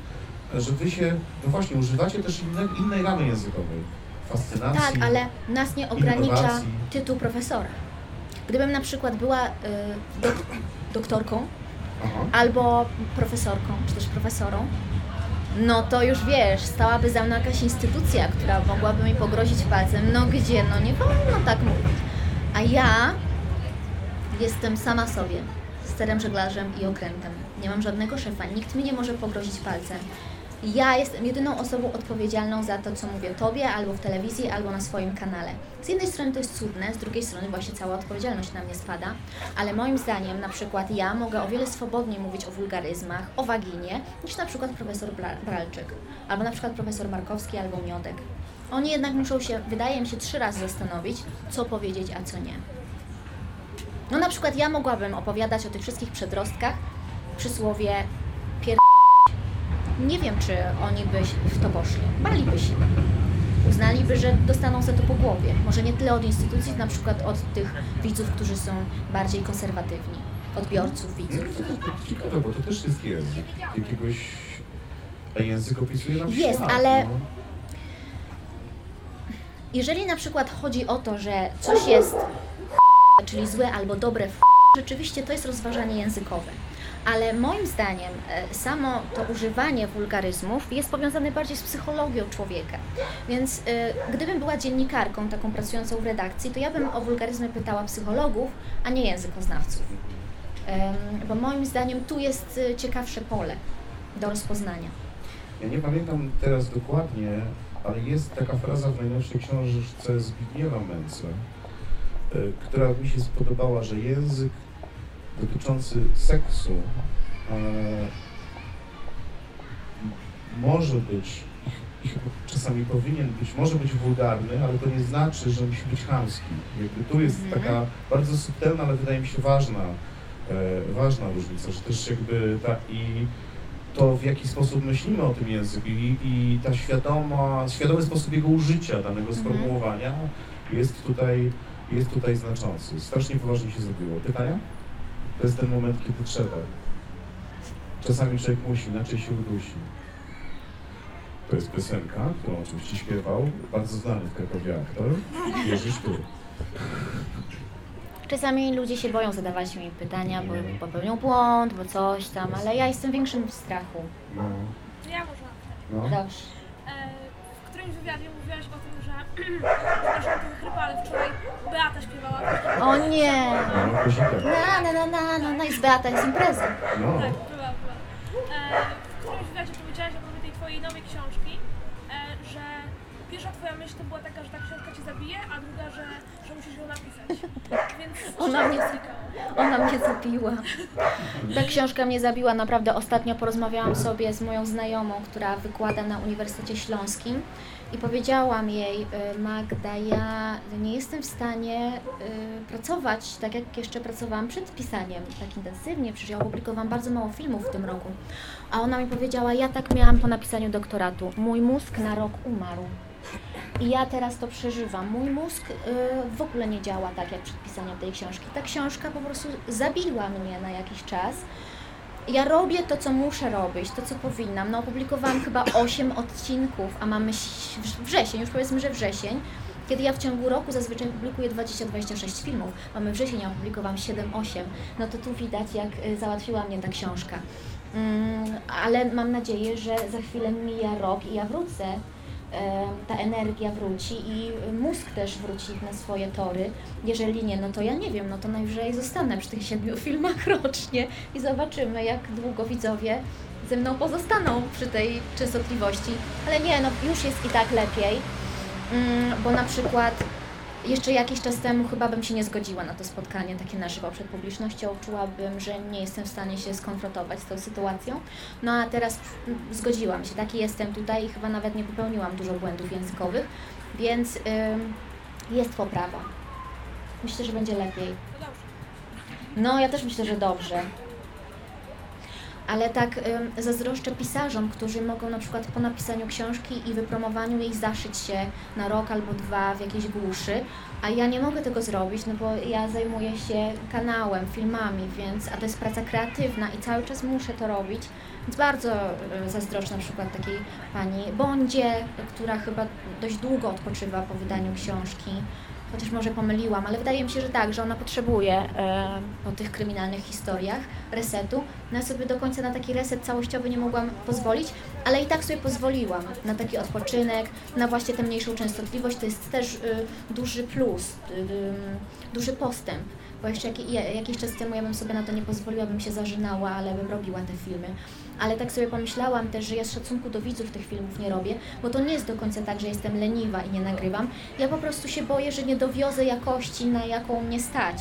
Że wy się, no właśnie, używacie też inne, innej ramy językowej. Fascynacji. Tak, ale nas nie ogranicza innowacji. tytuł profesora. Gdybym na przykład była y, dok- doktorką, Aha. albo profesorką, czy też profesorą, no to już wiesz, stałaby za mną jakaś instytucja, która mogłaby mi pogrozić palcem. No gdzie? No nie wolno tak mówić. A ja jestem sama sobie, sterem żeglarzem i okrętem. Nie mam żadnego szefa, nikt mi nie może pogrozić palcem. Ja jestem jedyną osobą odpowiedzialną za to, co mówię Tobie, albo w telewizji, albo na swoim kanale. Z jednej strony to jest cudne, z drugiej strony właśnie cała odpowiedzialność na mnie spada, ale moim zdaniem na przykład ja mogę o wiele swobodniej mówić o wulgaryzmach, o waginie, niż na przykład profesor Bra- Bralczyk, albo na przykład profesor Markowski, albo Miodek. Oni jednak muszą się, wydaje mi się, trzy razy zastanowić, co powiedzieć, a co nie. No na przykład ja mogłabym opowiadać o tych wszystkich przedrostkach, przysłowie pier... Nie wiem, czy oni by w to poszli. Baliby się. Uznaliby, że dostaną za to po głowie. Może nie tyle od instytucji, na przykład od tych widzów, którzy są bardziej konserwatywni. Odbiorców widzów. Ciekawe, bo to też jest język. Jakiegoś... A język opisuje nam Jest, świat, ale- No. Jeżeli na przykład chodzi o to, że coś jest czyli złe albo dobre rzeczywiście to jest rozważanie językowe. Ale moim zdaniem e, samo to używanie wulgaryzmów jest powiązane bardziej z psychologią człowieka. Więc e, gdybym była dziennikarką taką pracującą w redakcji, to ja bym o wulgaryzmy pytała psychologów, a nie językoznawców. Bo moim zdaniem tu jest e, ciekawsze pole do rozpoznania. Ja nie pamiętam teraz dokładnie, ale jest taka fraza w najnowszej książce Zbigniewa y, która mi się spodobała, że język dotyczący seksu e, może być czasami powinien być, może być wulgarny, ale to nie znaczy, że musi być chamski. Jakby tu jest Mhm. taka bardzo subtelna, ale wydaje mi się ważna, e, ważna różnica, że też jakby ta i to w jaki sposób myślimy o tym języku i, i ta świadoma, świadomy sposób jego użycia danego Mhm. sformułowania jest tutaj, jest tutaj znaczący. Strasznie poważnie się zrobiło. Pytania? To jest ten moment, kiedy trzeba. Czasami człowiek musi, inaczej się udusi. To jest piosenka, którą oczywiście śpiewał bardzo znany w Krakowie aktor Jerzy Sztur. Czasami ludzie się boją zadawać mi pytania, bo popełnią błąd, bo coś tam, ale ja jestem większym w strachu. No, Ja może. no. Dobrze. E, w którymś wywiadzie mówiłaś o tym, że przepraszam, trochę chrypa, ale wczoraj Beata śpiewała. O nie! No, Kozika. Na, na, na, na, na, na i z Beata jest impreza. No. Tak, była, była. E, w którymś wywiadzie powiedziałaś propos tej twojej nowej książki, e, że pierwsza twoja myśl to była taka, że ta książka cię zabije, a druga, że, że musisz ją napisać. Więc Ona mnie-. Ona mnie zabiła. Ta książka mnie zabiła. Naprawdę ostatnio porozmawiałam sobie z moją znajomą, która wykłada na Uniwersytecie Śląskim i powiedziałam jej, y, Magda, ja nie jestem w stanie y, pracować tak, jak jeszcze pracowałam przed pisaniem, tak intensywnie, przecież ja opublikowałam bardzo mało filmów w tym roku. A ona mi powiedziała, ja tak miałam po napisaniu doktoratu. Mój mózg na rok umarł. I ja teraz to przeżywam. Mój mózg y, w ogóle nie działa tak jak przed pisaniem tej książki. Ta książka po prostu zabiła mnie na jakiś czas. Ja robię to, co muszę robić, to, co powinnam. No, opublikowałam chyba 8 odcinków, a mamy wrzesień, już powiedzmy, że wrzesień. Kiedy ja w ciągu roku zazwyczaj publikuję 20-26 filmów, mamy wrzesień, ja opublikowałam 7-8, no to tu widać, jak y, załatwiła mnie ta książka. Mm, ale mam nadzieję, że za chwilę mija rok i ja wrócę ta energia wróci i mózg też wróci na swoje tory. Jeżeli nie, no to ja nie wiem, no to najwyżej zostanę przy tych siedmiu filmach rocznie i zobaczymy, jak długo widzowie ze mną pozostaną przy tej częstotliwości. Ale nie, no już jest i tak lepiej, mm, bo na przykład jeszcze jakiś czas temu chyba bym się nie zgodziła na to spotkanie takie na żywo przed publicznością. Czułabym, że nie jestem w stanie się skonfrontować z tą sytuacją. No a teraz zgodziłam się, taki jestem tutaj i chyba nawet nie popełniłam dużo błędów językowych, więc jest poprawa. Myślę, że będzie lepiej. No. No, ja też myślę, że dobrze. Ale tak ym, zazdroszczę pisarzom, którzy mogą na przykład po napisaniu książki i wypromowaniu jej zaszyć się na rok albo dwa w jakiejś głuszy, a ja nie mogę tego zrobić, no bo ja zajmuję się kanałem, filmami, więc, a to jest praca kreatywna i cały czas muszę to robić. Więc bardzo y, zazdroszczę na przykład takiej pani Bondzie, która chyba dość długo odpoczywa po wydaniu książki chociaż może pomyliłam, ale wydaje mi się, że tak, że ona potrzebuje e, po tych kryminalnych historiach resetu. No ja sobie do końca na taki reset całościowy nie mogłam pozwolić, ale i tak sobie pozwoliłam na taki odpoczynek, na właśnie tę mniejszą częstotliwość. To jest też y, duży plus, y, y, duży postęp. Bo jeszcze jak, jakiś czas temu ja bym sobie na to nie pozwoliła, bym się zażynała, ale bym robiła te filmy. Ale tak sobie pomyślałam też, że ja z szacunku do widzów tych filmów nie robię, bo to nie jest do końca tak, że jestem leniwa i nie nagrywam. Ja po prostu się boję, że nie dowiozę jakości, na jaką mnie stać.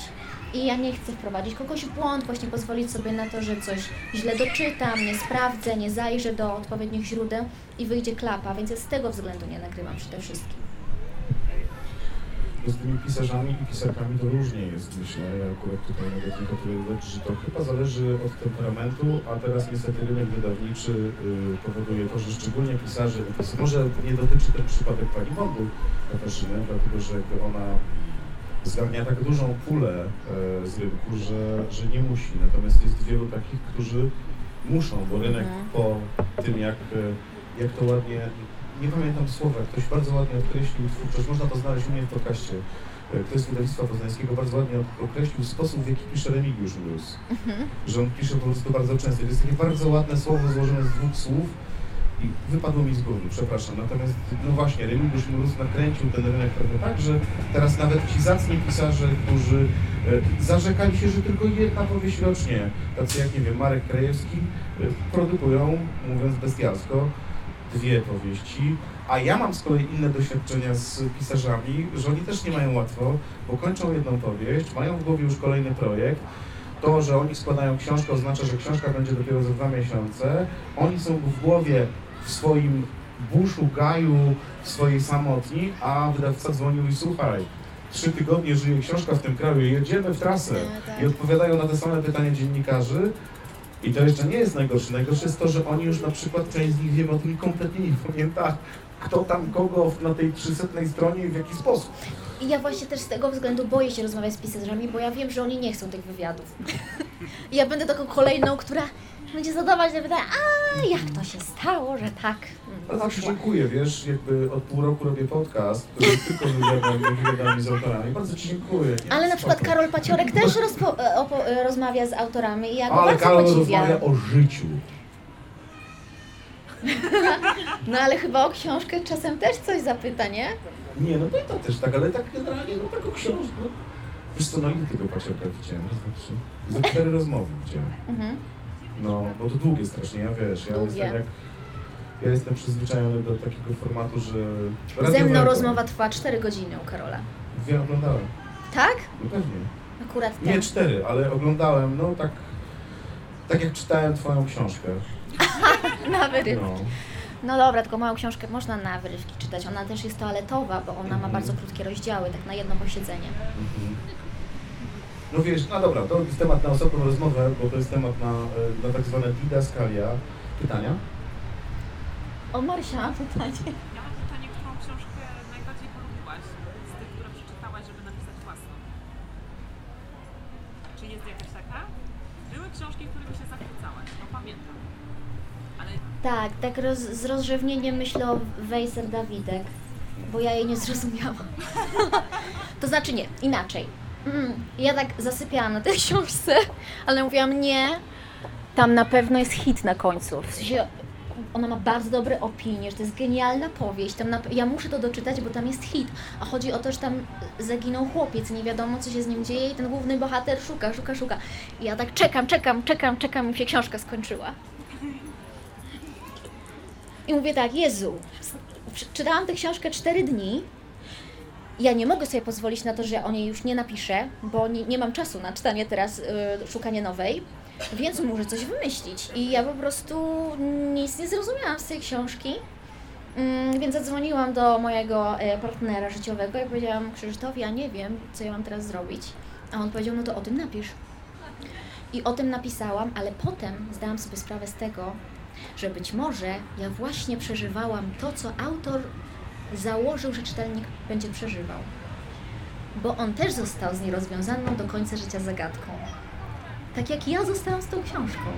I ja nie chcę wprowadzić kogoś w błąd, właśnie pozwolić sobie na to, że coś źle doczytam, nie sprawdzę, nie zajrzę do odpowiednich źródeł i wyjdzie klapa, więc ja z tego względu nie nagrywam przede wszystkim. Z tymi pisarzami i pisarkami to różnie jest, myślę. Ja akurat tutaj mogę tylko tyle dodać, że to chyba zależy od temperamentu, a teraz niestety rynek wydawniczy y, powoduje to, że szczególnie pisarzy, może nie dotyczy ten przypadek pani Wądu Katarzyny, dlatego że jakby ona zgarnia tak dużą pulę e, z rynku, że, że nie musi. Natomiast jest wielu takich, którzy muszą, bo rynek Mhm. po tym, jak, e, jak to ładnie, nie pamiętam słowa, ktoś bardzo ładnie określił twórczość, można to znaleźć u mnie w podcaście, e, to jest wydawnictwa poznańskiego, bardzo ładnie określił sposób, w jaki pisze Remigiusz Mróz. Że on pisze po prostu bardzo często. To jest takie bardzo ładne słowo złożone z dwóch słów, i wypadło mi z głowy, przepraszam. Natomiast, no właśnie, Remigiusz Mróz nakręcił ten rynek trochę tak, że teraz nawet ci zacni pisarze, którzy e, zarzekali się, że tylko jedna powieść rocznie, tacy jak, nie wiem, Marek Krajewski, e, produkują, mówiąc bestialsko, dwie powieści, a ja mam z kolei inne doświadczenia z pisarzami, że oni też nie mają łatwo, bo kończą jedną powieść, mają w głowie już kolejny projekt, to, że oni składają książkę oznacza, że książka będzie dopiero za dwa miesiące. Oni są w głowie w swoim buszu, gaju, w swojej samotni, a wydawca dzwonił i słuchaj, trzy tygodnie żyje książka w tym kraju, jedziemy w trasę tak. i odpowiadają na te same pytania dziennikarzy. I to jeszcze nie jest najgorsze. Najgorsze jest to, że oni już na przykład, część z nich wiemy o tym kompletnie nie pamięta, kto tam kogo na tej 300 stronie i w jaki sposób. I ja właśnie też z tego względu boję się rozmawiać z pisarzami, bo ja wiem, że oni nie chcą tych wywiadów. I ja będę taką kolejną, która będzie zadawać te pytania, a jak to się stało, że tak Tak poszło. dziękuję, wiesz, jakby od pół roku robię podcast, który tylko z wywiadami, z autorami. Bardzo Ci dziękuję. Nie? Ale na przykład Spoko. Karol Paciorek też rozpo, e, opo, e, rozmawia z autorami i ja go Ale bardzo Karol podziwiam. rozmawia o życiu. No ale chyba o książkę czasem też coś zapyta, nie? Nie, no to też tak, ale tak generalnie, no taką książkę. No. Wiesz co, no ile tego paciorka widziałem? Raz, dwa, trzy. Za cztery rozmowy widziałem. Mhm. No, bo to długie strasznie, ja wiesz, ja Długie. jestem jak... Ja jestem przyzwyczajony do takiego formatu, że... Ze mną rozmowa trwa 4 godziny u Karola. Dwie oglądałem, Tak? no pewnie. Akurat tak. Nie cztery, ale oglądałem, no tak... Tak jak czytałem twoją książkę. Na wyrywki. No. No dobra, tylko małą książkę można na wyrywki czytać. Ona też jest toaletowa, bo ona ma Mhm. bardzo krótkie rozdziały, tak na jedno posiedzenie. Mhm. No wiesz, no dobra, to jest temat na osobną rozmowę, bo to jest temat na, e, na tak zwane didaskalia. Pytania? O Marysia, pytanie. Ja mam pytanie, którą książkę najbardziej polubiłaś z tych, które przeczytałaś, żeby napisać własną? Czy jest jakaś taka? Były książki, którymi się zachwycałaś, to pamiętam. Ale Tak, tak roz, z rozrzewnieniem myślę o Wejser Dawidek, bo ja jej nie zrozumiałam. to znaczy nie, inaczej. Mm, ja tak zasypiałam na tej książce, ale mówiłam nie, tam na pewno jest hit na końcu. W sensie ona ma bardzo dobre opinie, że to jest genialna powieść. Tam ja muszę to doczytać, bo tam jest hit. A chodzi o to, że tam zaginął chłopiec, nie wiadomo co się z nim dzieje i ten główny bohater szuka, szuka, szuka. I ja tak czekam, czekam, czekam, czekam i się książka skończyła. I mówię tak, Jezu, czytałam tę książkę 4 dni. Ja nie mogę sobie pozwolić na to, że o niej już nie napiszę, bo nie, nie mam czasu na czytanie teraz, y, szukanie nowej, więc muszę coś wymyślić. I ja po prostu nic nie zrozumiałam z tej książki. Mm, Więc zadzwoniłam do mojego e, partnera życiowego i powiedziałam Krzysztof, ja nie wiem, co ja mam teraz zrobić. A on powiedział, no to o tym napisz. I o tym napisałam, ale potem zdałam sobie sprawę z tego, że być może ja właśnie przeżywałam to, co autor założył, że czytelnik będzie przeżywał. Bo on też został z nierozwiązaną do końca życia zagadką. Tak jak ja zostałam z tą książką.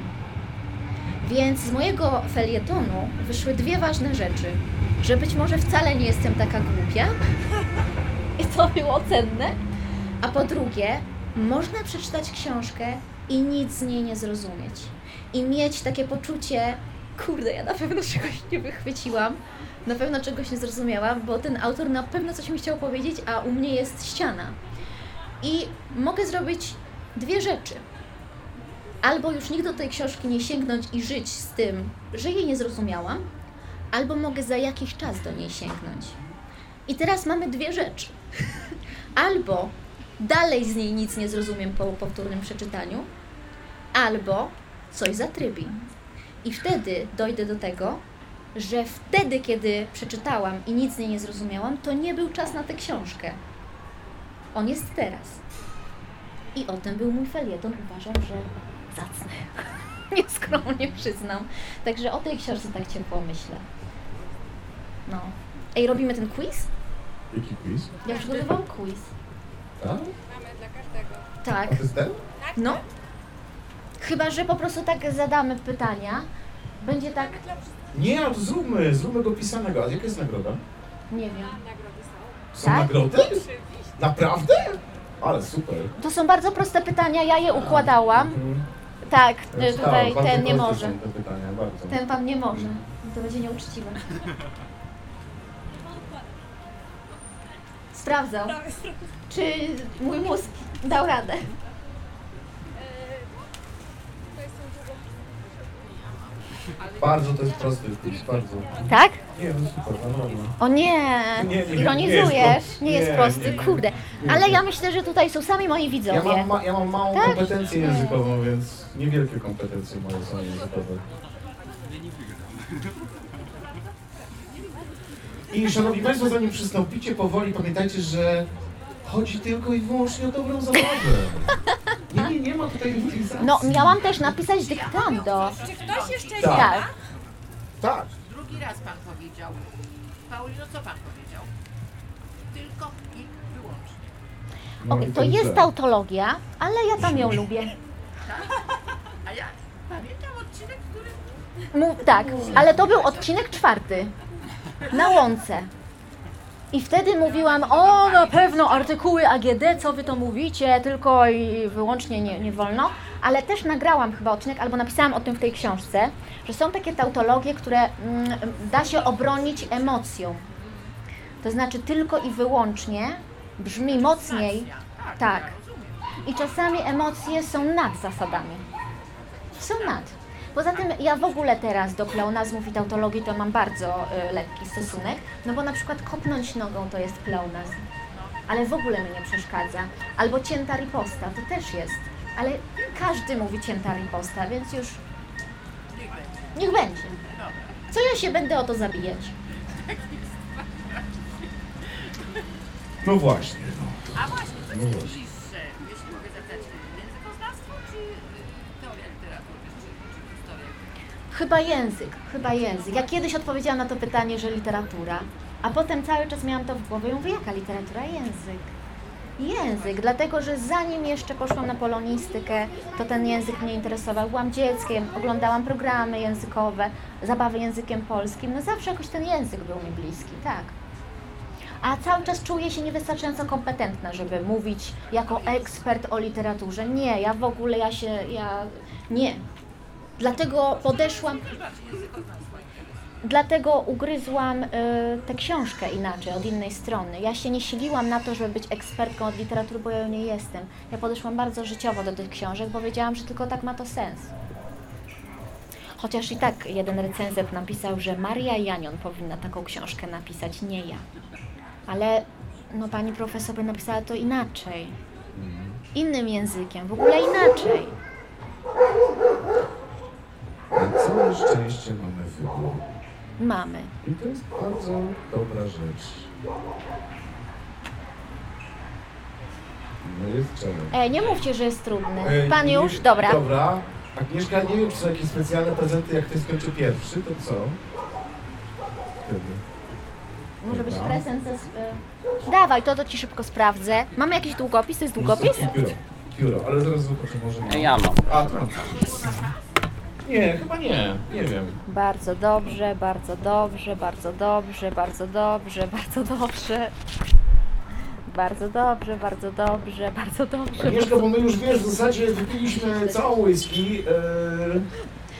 Więc z mojego felietonu wyszły dwie ważne rzeczy. Że być może wcale nie jestem taka głupia. I to było cenne. A po drugie, można przeczytać książkę i nic z niej nie zrozumieć. I mieć takie poczucie, kurde, ja na pewno czegoś nie wychwyciłam, na pewno czegoś nie zrozumiałam, bo ten autor na pewno coś mi chciał powiedzieć, a u mnie jest ściana. I mogę zrobić dwie rzeczy. Albo już nigdy do tej książki nie sięgnąć i żyć z tym, że jej nie zrozumiałam, albo mogę za jakiś czas do niej sięgnąć. I teraz mamy dwie rzeczy. Albo dalej z niej nic nie zrozumiem po powtórnym przeczytaniu, albo coś zatrybi. I wtedy dojdę do tego, że wtedy, kiedy przeczytałam i nic z niej nie zrozumiałam, to nie był czas na tę książkę. On jest teraz. I o tym był mój felieton. Uważam, że zacny. Nieskromnie przyznam. Także o tej książce tak ciepło myślę. No. Ej, robimy ten quiz? Jaki quiz? Ja przygotowałam quiz. Tak? Tak. A to jest ten? No. Chyba, że po prostu tak zadamy pytania. Będzie tak, Nie, no to zróbmy, zróbmy go pisanego. A jaka jest nagroda? nie wiem. Są Tak? nagrody? Naprawdę? Ale super. To są bardzo proste pytania, ja je układałam. Mhm. Tak, y, czytałem, tutaj bardzo ten nie może. te pytania, bardzo. Ten pan nie może. To będzie nieuczciwe. Sprawdzał, czy mój mózg dał radę. Bardzo to jest prosty quiz, bardzo. Tak? Nie, no super, naprawdę. O nie, Nie, nie, nie, ironizujesz, jest nie jest nie, prosty, nie, nie. kurde. Ale ja myślę, że tutaj są sami moi Ja widzowie. mam, ma, ja mam małą Tak? kompetencję Nie. językową, więc niewielkie kompetencje moje są językowe. I szanowni Państwo, zanim przystąpicie powoli, pamiętajcie, że chodzi tylko i wyłącznie o dobrą zabawę. Nie, nie, nie ma tutaj. No, miałam też napisać dyktando. Czy ktoś jeszcze Tak. Tak. Tak. Drugi raz pan powiedział. Paulino, co pan powiedział? Tylko i wyłącznie. No Okej, i to jest tautologia, ale ja tam ją lubię. A ja pamiętam odcinek, który... Mów, tak, ale to był odcinek czwarty. Na łące. I wtedy mówiłam, o na pewno artykuły AGD, co wy to mówicie, tylko i wyłącznie nie, nie wolno. Ale też nagrałam chyba odcinek, albo napisałam o tym w tej książce, że są takie tautologie, które mm, da się obronić emocją. To znaczy tylko i wyłącznie brzmi mocniej. Tak. I czasami emocje są nad zasadami. Są nad. Poza tym ja w ogóle teraz do pleonazmów i tautologii to mam bardzo y, lekki stosunek, no bo na przykład kopnąć nogą to jest pleonazm, ale w ogóle mi nie przeszkadza. Albo cięta riposta, to też jest, ale każdy mówi cięta riposta, więc już Niech będzie. Co ja się będę o to zabijać? No właśnie. No. A właśnie, co No jest właśnie. bliższe, jeśli mogę zapytać, językoznawstwo czy y, teoria literatury, czy, czy historia? Chyba język, chyba język. Ja kiedyś odpowiedziałam na to pytanie, że literatura, a potem cały czas miałam to w głowie i mówię, jaka literatura? Język. Język, dlatego że zanim jeszcze poszłam na polonistykę, to ten język mnie interesował. Byłam dzieckiem, oglądałam programy językowe, zabawy językiem polskim. No zawsze jakoś ten język był mi bliski, tak. A cały czas czuję się niewystarczająco kompetentna, żeby mówić jako ekspert o literaturze. Nie, ja w ogóle, ja się, ja, nie. Dlatego podeszłam, dlatego ugryzłam y, tę książkę inaczej, od innej strony. Ja się nie siliłam na to, żeby być ekspertką od literatury, bo ja nie jestem. Ja podeszłam bardzo życiowo do tych książek, bo wiedziałam, że tylko tak ma to sens. Chociaż i tak jeden recenzent napisał, że Maria Janion powinna taką książkę napisać, nie ja. Ale no, pani profesor by napisała to inaczej. Innym językiem, w ogóle inaczej. Całe szczęście mamy wybór. Mamy. I to jest bardzo dobra rzecz. No jest czemu. Ej, nie mówcie, że jest trudny. Ej, Pan nie- już? Dobra. Dobra. Agnieszka, nie wiem, czy są jakieś specjalne prezenty, jak ty skończy pierwszy, to co? Wtedy. Może być Dobra. prezent ze... Dawaj, to, to ci szybko sprawdzę. Mamy jakiś długopis? To jest długopis? Pióro, pióro, ale zaraz zobaczę, może nie. Ja mam. A, to. Nie, chyba nie, nie wiem. Bardzo dobrze, bardzo dobrze, bardzo dobrze, bardzo dobrze, bardzo dobrze. Bardzo dobrze, bardzo dobrze, bardzo dobrze. Agnieszka, bo my już wiesz, w zasadzie wypiliśmy całą whisky yy,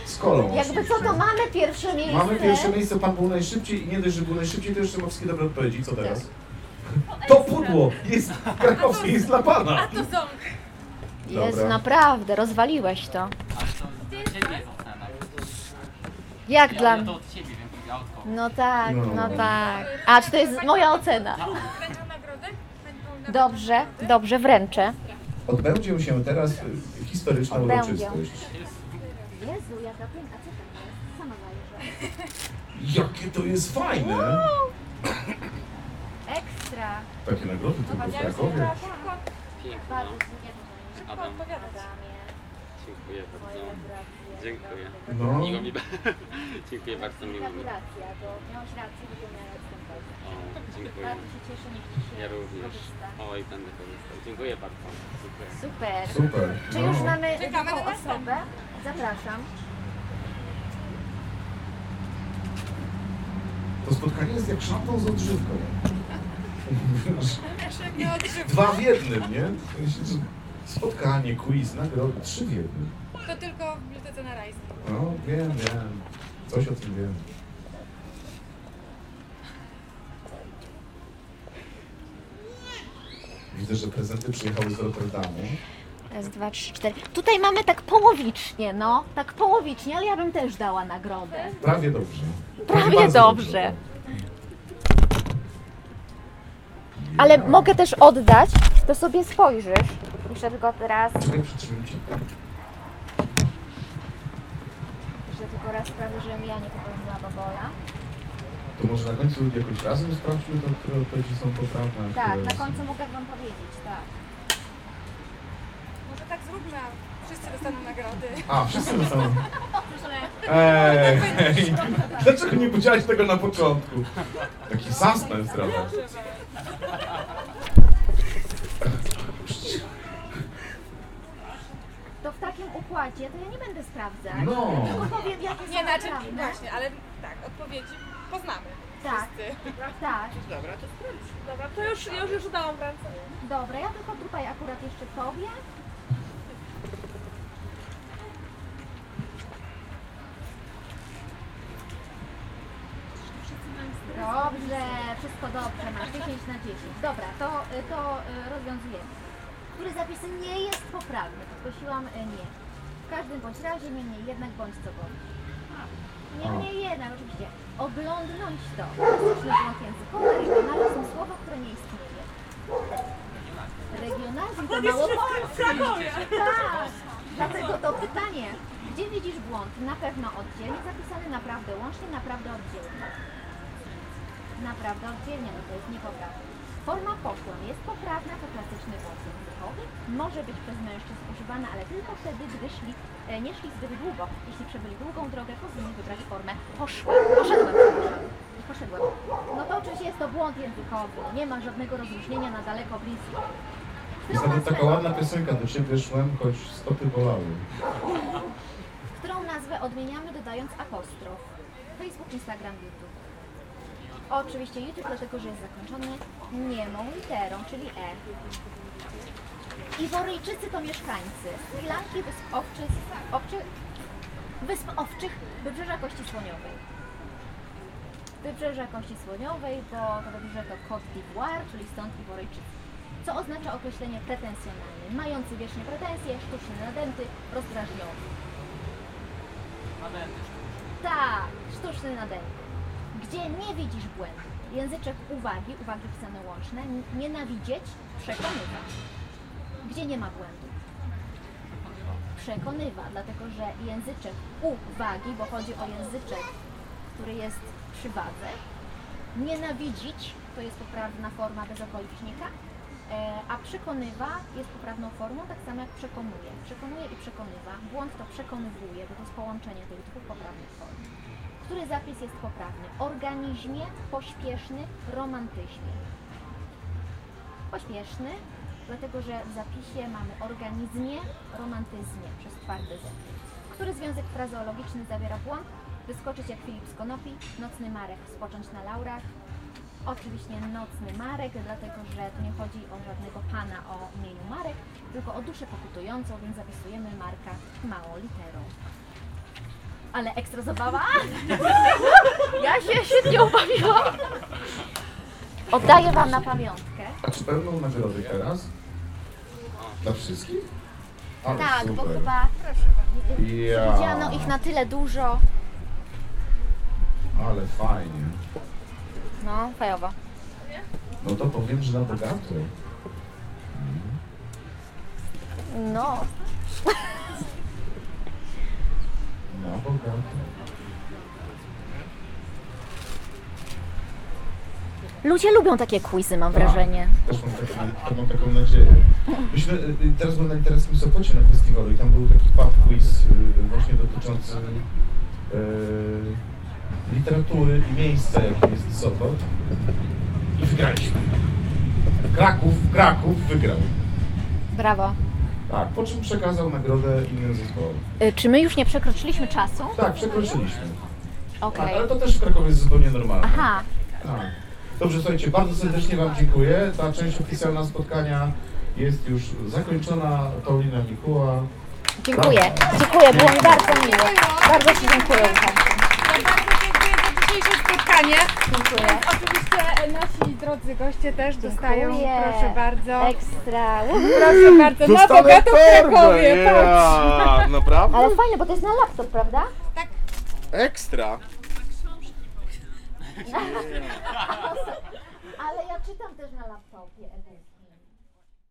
z kolą. Jakby co, to mamy pierwsze miejsce. Mamy pierwsze miejsce, pan był najszybciej i nie dość, że był najszybciej, to jeszcze ma wszystkie dobre odpowiedzi. Co teraz? To pudło jest krakowskie, jest dla pana. Jest Dobra. naprawdę, rozwaliłeś to dla ciebie jest ocena. Jak Ja, dla ja mnie? to od ciebie, więc autko. No tak, No. no tak. A, czy to jest moja ocena? Będą nagrody? Będą Dobrze, dobrze, wręczę. Odbędzie się teraz y, historyczna Odbędzie. uroczystość. Jezu, jaka piękna, co to jest? Sama zajrzę. Jakie to jest fajne! Ekstra. Takie nagrody tylko w Krakowie. Pięknie, Bardzo no. dziękuję. Adam. Dziękuję bardzo. Dziękuję. No, Miło mi Dziękuję bardzo, miło mi. Gratulacja, bo miałeś rację, wypełniając ten test. O, dziękuję. Bardzo się cieszę, niech Ci się Ja również. korzysta. Oj, będę korzystał. Dziękuję bardzo. Dziękuję. Super. super. Czy no. już mamy Czekamy drugą na osobę? Zapraszam. To spotkanie jest jak szampon z odżywką. Dwa w jednym, nie? Spotkanie, quiz, nagrody, trzy w jednym. To tylko w bibliotece na Rajs. No, wiem, wiem. Coś o tym wiem. Widzę, że prezenty przyjechały z Rotterdamu. Raz, dwa, trzy, cztery. Tutaj mamy tak połowicznie, no. Tak połowicznie, ale ja bym też dała nagrodę. Prawie dobrze. Prawie bardzo dobrze. Ale mogę też oddać, to sobie spojrzysz. Muszę tylko teraz, Czekaj, przytrzymam cię. Muszę tylko raz sprawię, żebym ja nie popełniła babola. To może na końcu jakoś razem sprawdźmy, to, które odpowiedzi są poprawne. a Tak, które na są- końcu mogę Wam powiedzieć, tak. Może tak zróbmy, a wszyscy dostaną nagrody. A, wszyscy na samym... Ej, dlaczego nie powiedziałeś tego na początku? Taki suspens trochę. To układzie to ja nie będę sprawdzać. No. Tylko powiem, jakie są Nie, znaczy, poprawne. właśnie, ale tak, odpowiedzi poznamy. Tak, Wszyscy. tak. Dobra, to sprawdź. Dobra, to już, ja już, już dałam ręce. Dobra, ja tylko tutaj akurat jeszcze powiem. Dobrze, wszystko dobrze, masz 10 na 10. Dobra, to, to y, rozwiązujemy. Który zapis nie jest poprawny? Podkreśliłam y, nie. W każdym bądź razie, niemniej jednak bądź co bądź. Niemniej jednak, oczywiście, oglądnąć to. Klasyczny błąd językowy, regionalizm, słowo, które nie istnieje. Regionalizm to mało tak, dlatego to pytanie, gdzie widzisz błąd? Na pewno oddzielnie zapisany, naprawdę łącznie, naprawdę oddzielnie. Naprawdę oddzielnie, no to jest niepoprawne. Forma pokłon jest poprawna, to klasyczny błąd językowy. Może być przez mężczyzn używana, ale tylko wtedy, gdy szli, e, nie szli zbyt długo. Jeśli przebyli długą drogę, powinni wybrać formę poszłem. Poszedłem, Poszedłem. No to oczywiście jest to błąd językowy. Nie ma żadnego rozróżnienia na daleko, blisko. Nawet taka ładna piosenka, do ciebie szłem, choć stopy bolały. którą nazwę odmieniamy dodając apostrof. Facebook, Instagram, YouTube. Oczywiście YouTube, dlatego że jest zakończony niemą literą, czyli E. Iworyjczycy to mieszkańcy Sri Lanki, Wysp Owczych, Owczy, Wysp Owczych, Wybrzeża Kości Słoniowej. Wybrzeża Kości Słoniowej, bo to wybrzeże to Côte d'Ivoire, czyli stąd Iworyjczycy. Co oznacza określenie pretensjonalny, mający wiecznie pretensje, sztuczny nadęty, rozdrażniony. Nadęty Tak, sztuczny nadęty. Gdzie nie widzisz błędu. Języczek uwagi, uwagi pisane łączne, nienawidzieć, przekonywać. Gdzie nie ma błędu. Przekonywa, dlatego że języczek uwagi, bo chodzi o języczek, który jest przy wadze. Nienawidzić to jest poprawna forma bez okolicznika, e, a przekonywa jest poprawną formą, tak samo jak przekonuje. Przekonuje i przekonywa. Błąd to przekonywuje, bo to jest połączenie tych dwóch poprawnych form. Który zapis jest poprawny? Organizmie, pośpieszny, romantyzmie. Pośpieszny, dlatego że w zapisie mamy organizmie, romantyzmie przez twardy Z. Który związek frazeologiczny zawiera błąd? Wyskoczyć jak Filip z Konopi, nocny Marek, spocząć na laurach. Oczywiście nocny Marek, dlatego że tu nie chodzi o żadnego pana o imieniu Marek, tylko o duszę pokutującą, więc zapisujemy Marka małą literą. Ale ekstra zabawa? Ja się świetnie obawiłam. Oddaję Wam na pamiątkę. A czy pełną nagrodę teraz? Dla wszystkich? Ale Tak, bo super. chyba Ja, widziano ich na tyle dużo. ale fajnie. No, fajowo. No to powiem, że na bogato. No. Na bogato. Ludzie lubią takie quizy, mam wrażenie. Też mam taką, mam taką nadzieję. Myśmy, y, teraz byłem na literackim Sopocie na festiwalu i tam był taki pub quiz y, właśnie dotyczący y, literatury i miejsca, jakim jest Sopot. I wygraliśmy. Kraków, Kraków wygrał. Brawo. Tak, po czym przekazał nagrodę innym zespołom. Y, Czy my już nie przekroczyliśmy czasu? Tak, przekroczyliśmy. Okej. Tak, ale to też w Krakowie jest zupełnie normalne. Aha, Tak. Dobrze, słuchajcie, bardzo serdecznie Wam dziękuję. Ta część oficjalna spotkania jest już zakończona. Paulina Mikuła. dziękuję. Dziękuję, było mi bardzo miło. Bardzo Ci dziękuję. Ja bardzo dziękuję za dzisiejsze spotkanie. Dziękuję. Oczywiście e, nasi drodzy goście też dostają, Dziękuję. proszę bardzo. Ekstra. Proszę bardzo, na bogato w Krakowie, patrz. Naprawdę? Ale fajne, bo to jest na laptop, prawda? Ekstra. Ale ja czytam też na laptopie.